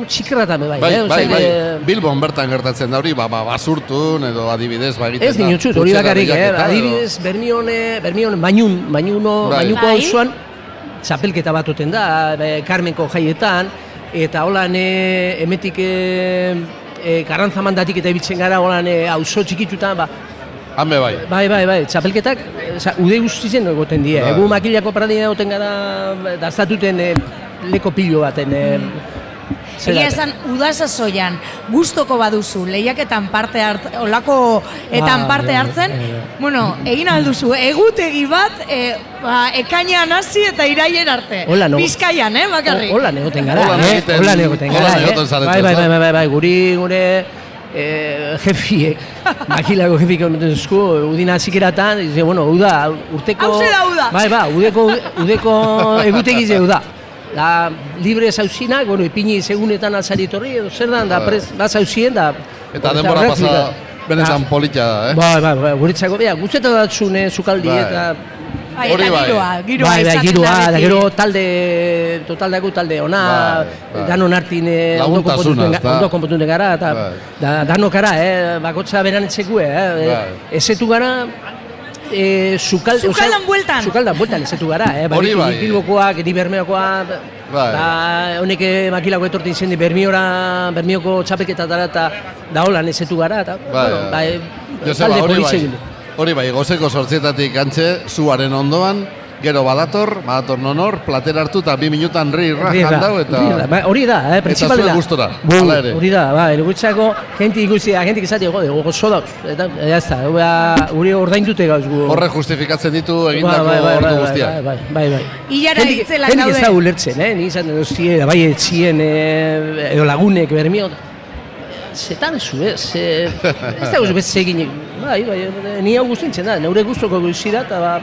X: txikerratan bai,
A: Bai,
X: eh?
A: bai,
X: Osea,
A: bai.
X: eh,
A: Bilbon bertan gertatzen da hori, ba, ba, basurtun edo adibidez, ba, egiten
X: Ez dinutxut, hori bakarrik, eh? Adibidez, Bermione, Bermione, Bainun, Bainuno,
A: Bai.
X: Bainuko
B: Bai.
X: auzoan txapelketa bat oten da, Carmenko jaietan, eta holan e, emetik e, e, garrantza mandatik eta ibitzen gara, holan e, auzo txikitutan, ba,
A: Hanbe bai.
X: Bai, bai, bai, txapelketak, eh, oza, ude guztien egoten die.
A: Bai.
X: Egu makilako paradina egoten gara, daztatuten e, leko pilo baten. E,
B: Egia esan, udasazoian, gustoko baduzu, lehiaketan parte hart, olako etan
X: Bai,
B: parte
X: bai,
B: hartzen,
X: bai,
B: bueno, egin alduzu, egutegi bat, e, ba, ekainean hasi eta iraien arte.
X: Hola, no.
B: Bizkaian, eh, bakarrik.
X: Hola egoten gara, eh?
A: egiten-
X: Holan egoten gara, eh? Bai, bai, bai, bai, bai, bai, guri gure eh, jefiek, makilako jefiek ematen duzku, udina hasikeratan, dice, bueno, uda, urteko...
B: Hauxe da uda.
X: Bai, ba, udeko, udeko egutegi ze uda. Da, libre zauzinak, bueno, ipini segunetan alzari etorri, edo zer dan, da,
A: Bai.
X: prez, ba zauzien, da...
A: Eta denbora pasa benetan polita da, eh?
X: Bai, bai, bai, guretzako, bea, guztetan datzune, zukaldi,
A: Bai.
X: eta...
B: Bai,
A: Hori bai.
B: giroa, giroa
X: bai, bai, giroa,
B: da
X: gero talde, total dago talde ona,
A: Bai, bai.
X: danon hartin eh, ondo konpontuten gara, eta
A: Bai.
X: da, danok gara, eh, bakotza beran etxekue, eh,
A: Bai.
X: ezetu gara, eh, zukal,
B: Sukaldan bueltan.
X: Sukaldan bueltan ezetu gara, eh,
A: bai.
X: ni Bilbokoak, ni Bermeokoa,
A: Bai.
X: da, honek eh, makilako etortin zen, Bermiora, Bermioko txapelketa dara, eta da holan ezetu gara, eta,
A: Bai,
X: bueno,
A: bai.
X: bai,
A: Joseba,
X: talde
A: hori bai. Hori bai, gozeko sortzietatik antxe, zuaren ondoan, gero badator, badator nonor, platera hartu eta bi minutan rirra
X: Rirra,
A: jandau eta...
X: rirra. Ba, hori da, eh,
A: Eta
X: principalena.
A: zuen gustora, hala ere.
X: Hori da, ba, egutzako, jenti ikusi, jenti izate, jode, gozo dauz. Eta, ba, guri ordaindute gauz gu.
A: Horre justifikatzen ditu egindako
X: bai, bai,
A: ordu
X: bai,
A: guztiak.
X: Bai, bai, bai, bai.
B: Hilara
X: Jendik-
B: itzelak
X: jendik ez da ulertzen, eh? Ni izan dut zie, bai etzien, eh, edo lagunek, bermio, zetan zu, ez? Eh, ez da bez egin, bai, bai, eh, ni hau guztu nintzen da, neure guztoko guzi da, eta ba,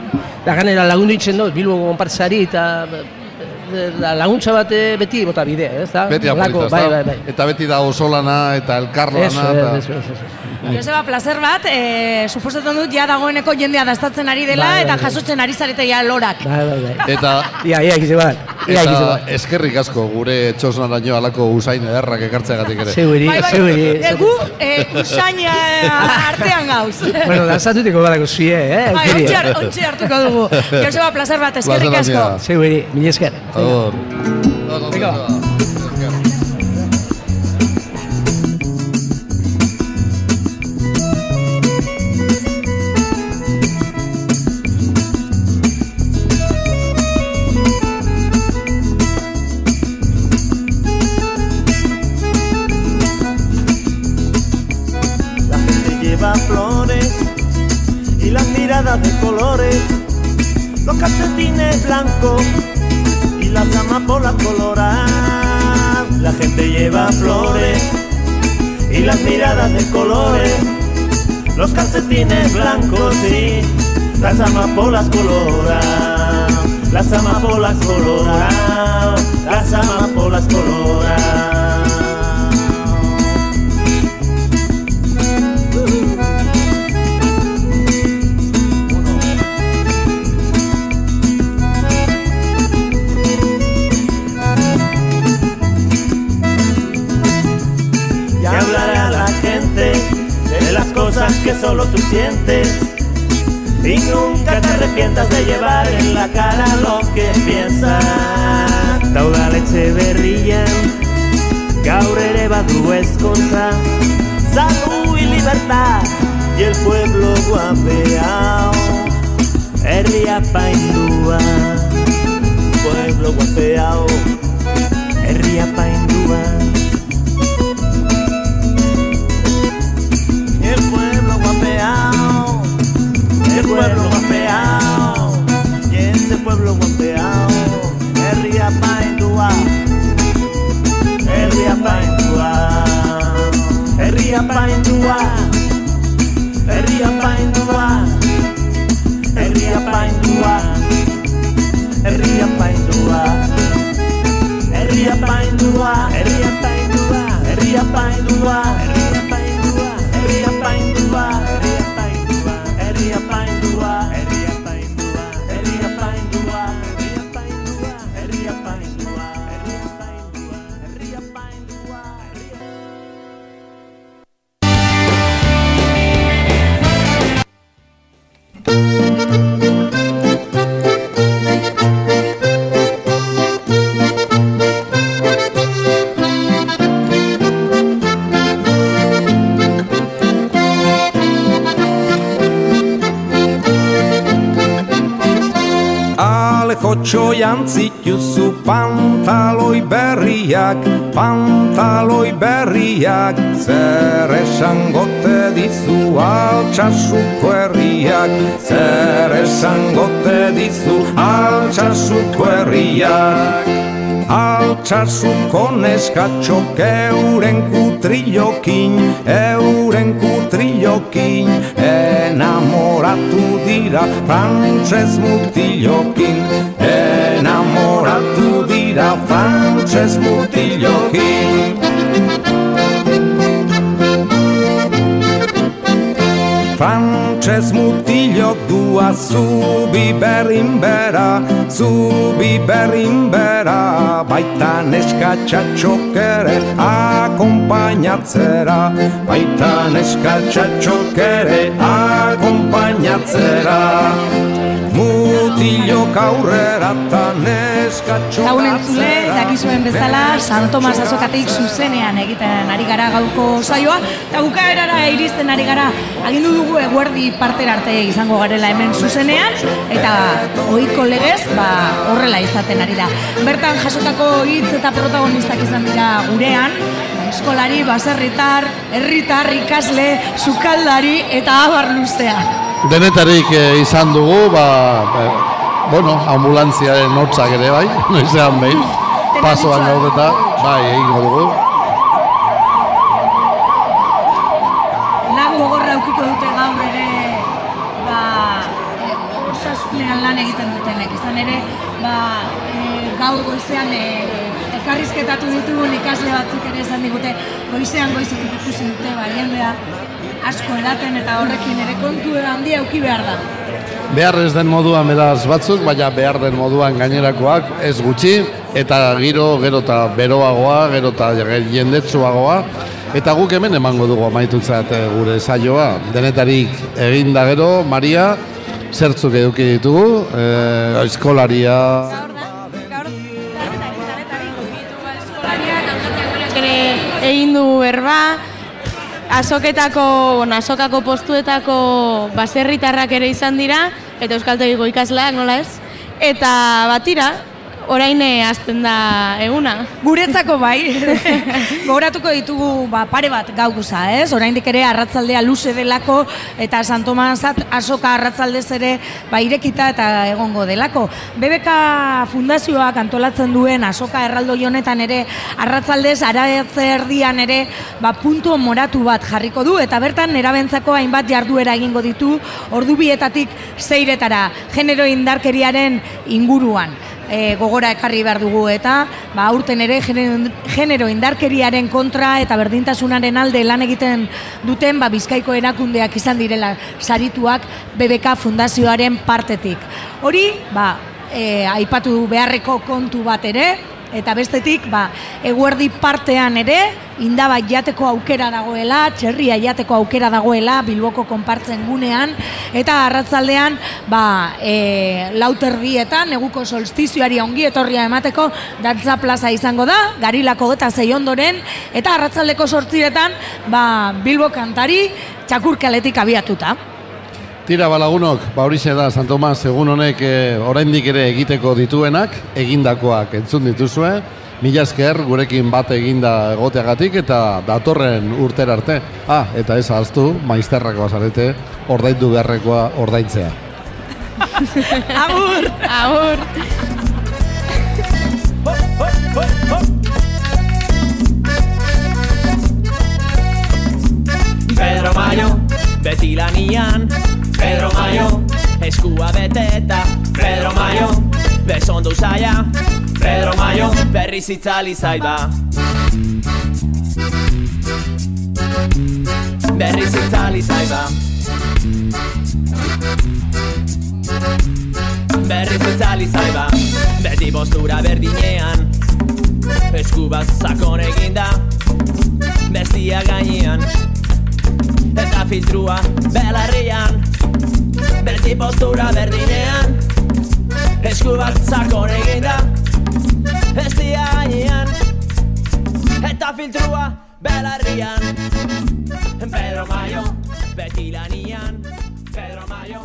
X: da ganera lagundu nintzen dut, Bilbo konpartzari, eta eh, da, laguntza bat eh, beti bota bidea, ez da?
A: Beti apolita,
X: bai, bai, bai.
A: Eta beti da osolana eta elkarlana.
X: Eso,
A: eta...
X: eso, eso, eso.
B: Joseba, placer bat, e, suposatzen dut, ja dagoeneko jendea dastatzen ari dela,
X: Bai, bai,
B: eta
X: bai.
B: jasotzen ari zarete ja lorak.
X: Bai, bai, bai.
A: Eta,
X: Ia, ia, egize bat. Ia, bat.
A: eskerrik asko gure txosnaraino alako usain ederrak ekartzeagatik ere.
X: Zeuri,
B: Bai, bai,
X: zeuri.
B: egu, e, usaina artean gauz.
X: Bueno, dantzatutiko badako zuie, eh?
B: Bai, ontsi, ontsi hartuko dugu. Joseba, placer bat, eskerrik
A: Placer
B: asko.
X: Zeuri, mila esker.
A: Agur.
X: Venga.
Y: De colores, los calcetines blancos y las amapolas coloradas. Las amapolas coloradas, las amapolas coloradas. Que solo tú sientes y nunca te arrepientas de llevar en la cara lo que piensas. Tauda Etxeberrian gaur ere badu salud y libertad y el pueblo guapeao herria paindua pueblo guapeao herria paindua
C: sai do ar. Berriak, pantaloi berriak Zer esangote dizu altxasuko herriak? Zer esangote dizu altxasuko herriak? Altxasuko neskatxok euren kutrillokin, euren kutrillokin Enamoratu dira frantses mutilokin Enamoratu dira frantses mutilokin Frantses mutilok dua zubi berrin bera, zubi berrin bera. Baita neska txatxok ere akompainatzera. Baita neska txatxok ere akompainatzera Mutilok aurrera ta neska
B: Lagun entzule, dakizuen bezala, San Tomas azokatik zuzenean egiten ari gara gauko saioa, eta bukaerara iristen ari gara, agindu dugu eguerdi partera arte izango garela hemen zuzenean, eta ohiko legez, ba, horrela izaten ari da. Bertan jasotako hitz eta protagonistak izan dira gurean, eskolari, baserritar, herritar, ikasle, sukaldari eta abar luzea.
A: Denetarik eh, izan dugu, ba, ba, bueno, ambulantziaren hotzak ere bai, noizean behin, pasoan gaudeta, bai, egingo dugu.
B: lan gogorra aukiko dute gaur ere ba, e, osasunean lan egiten dutenek. Izan ere, ba, e, gaur goizean e, elkarrizketatu ditugun ikasle batzuk ere esan digute goizean goizetik ikusi dute ba, jendea asko edaten eta horrekin ere kontu handia auki behar da.
A: Behar ez den moduan beraz batzuk, baina behar den moduan gainerakoak ez gutxi, eta giro, gero eta beroagoa, gero eta jendetsuagoa, eta guk hemen emango dugu amaitutzat eh, gure saioa. Denetarik eginda gero, Maria, zertzuk eduki ditugu, eh, eskolaria,
G: ere egin du berba, azoketako, bueno, azokako postuetako baserritarrak ere izan dira, eta euskaltegiko ikasleak, nola ez? Eta batira, orain eh, hasten da eguna.
B: Guretzako bai. Gogoratuko ditugu ba, pare bat gauza, ez? Oraindik ere arratzaldea luze delako eta San Tomasat asoka arratzaldez ere ba, irekita eta egongo delako. BBK Fundazioak antolatzen duen asoka erraldoi honetan ere arratzaldez aratze erdian ere ba, puntu moratu bat jarriko du eta bertan erabentzako hainbat jarduera egingo ditu ordubietatik zeiretara genero indarkeriaren inguruan e, gogora ekarri behar dugu eta ba, aurten ere genero, indarkeriaren kontra eta berdintasunaren alde lan egiten duten ba, bizkaiko erakundeak izan direla sarituak BBK Fundazioaren partetik. Hori, ba, e, aipatu beharreko kontu bat ere, eta bestetik, ba, eguerdi partean ere, indaba jateko aukera dagoela, txerria jateko aukera dagoela, Bilboko konpartzen gunean, eta arratzaldean, ba, e, lauterdietan, neguko solstizioari ongi etorria emateko, dantza plaza izango da, garilako eta zei ondoren, eta arratzaldeko sortziretan, ba, Bilbo kantari, txakurkaletik abiatuta.
A: Tira balagunok, ba horixe da, San Tomas, egun honek e, oraindik ere egiteko dituenak, egindakoak entzun dituzue, mila esker gurekin bat eginda egoteagatik eta datorren urter arte. Ah, eta ez ahaztu, maizterrako azarete, ordaindu beharrekoa ordaintzea.
B: Agur!
G: Agur!
Z: Pedro Mayo, beti lanian Pedro Mayo, eskua beteta Pedro Mayo, besondu zaia Pedro Mayo, berriz itzali zaiba Berriz itzali zaiba Berriz itzali zaiba Beti postura berdinean. Eskubaz sakon eginda Bestia gainean Eta filtrua belarrian Beti postura berdinean. Esku bat sakon eginda Bestia gainean Eta filtrua belarrian Pedro Mayo, beti lanian. Pedro Mayo,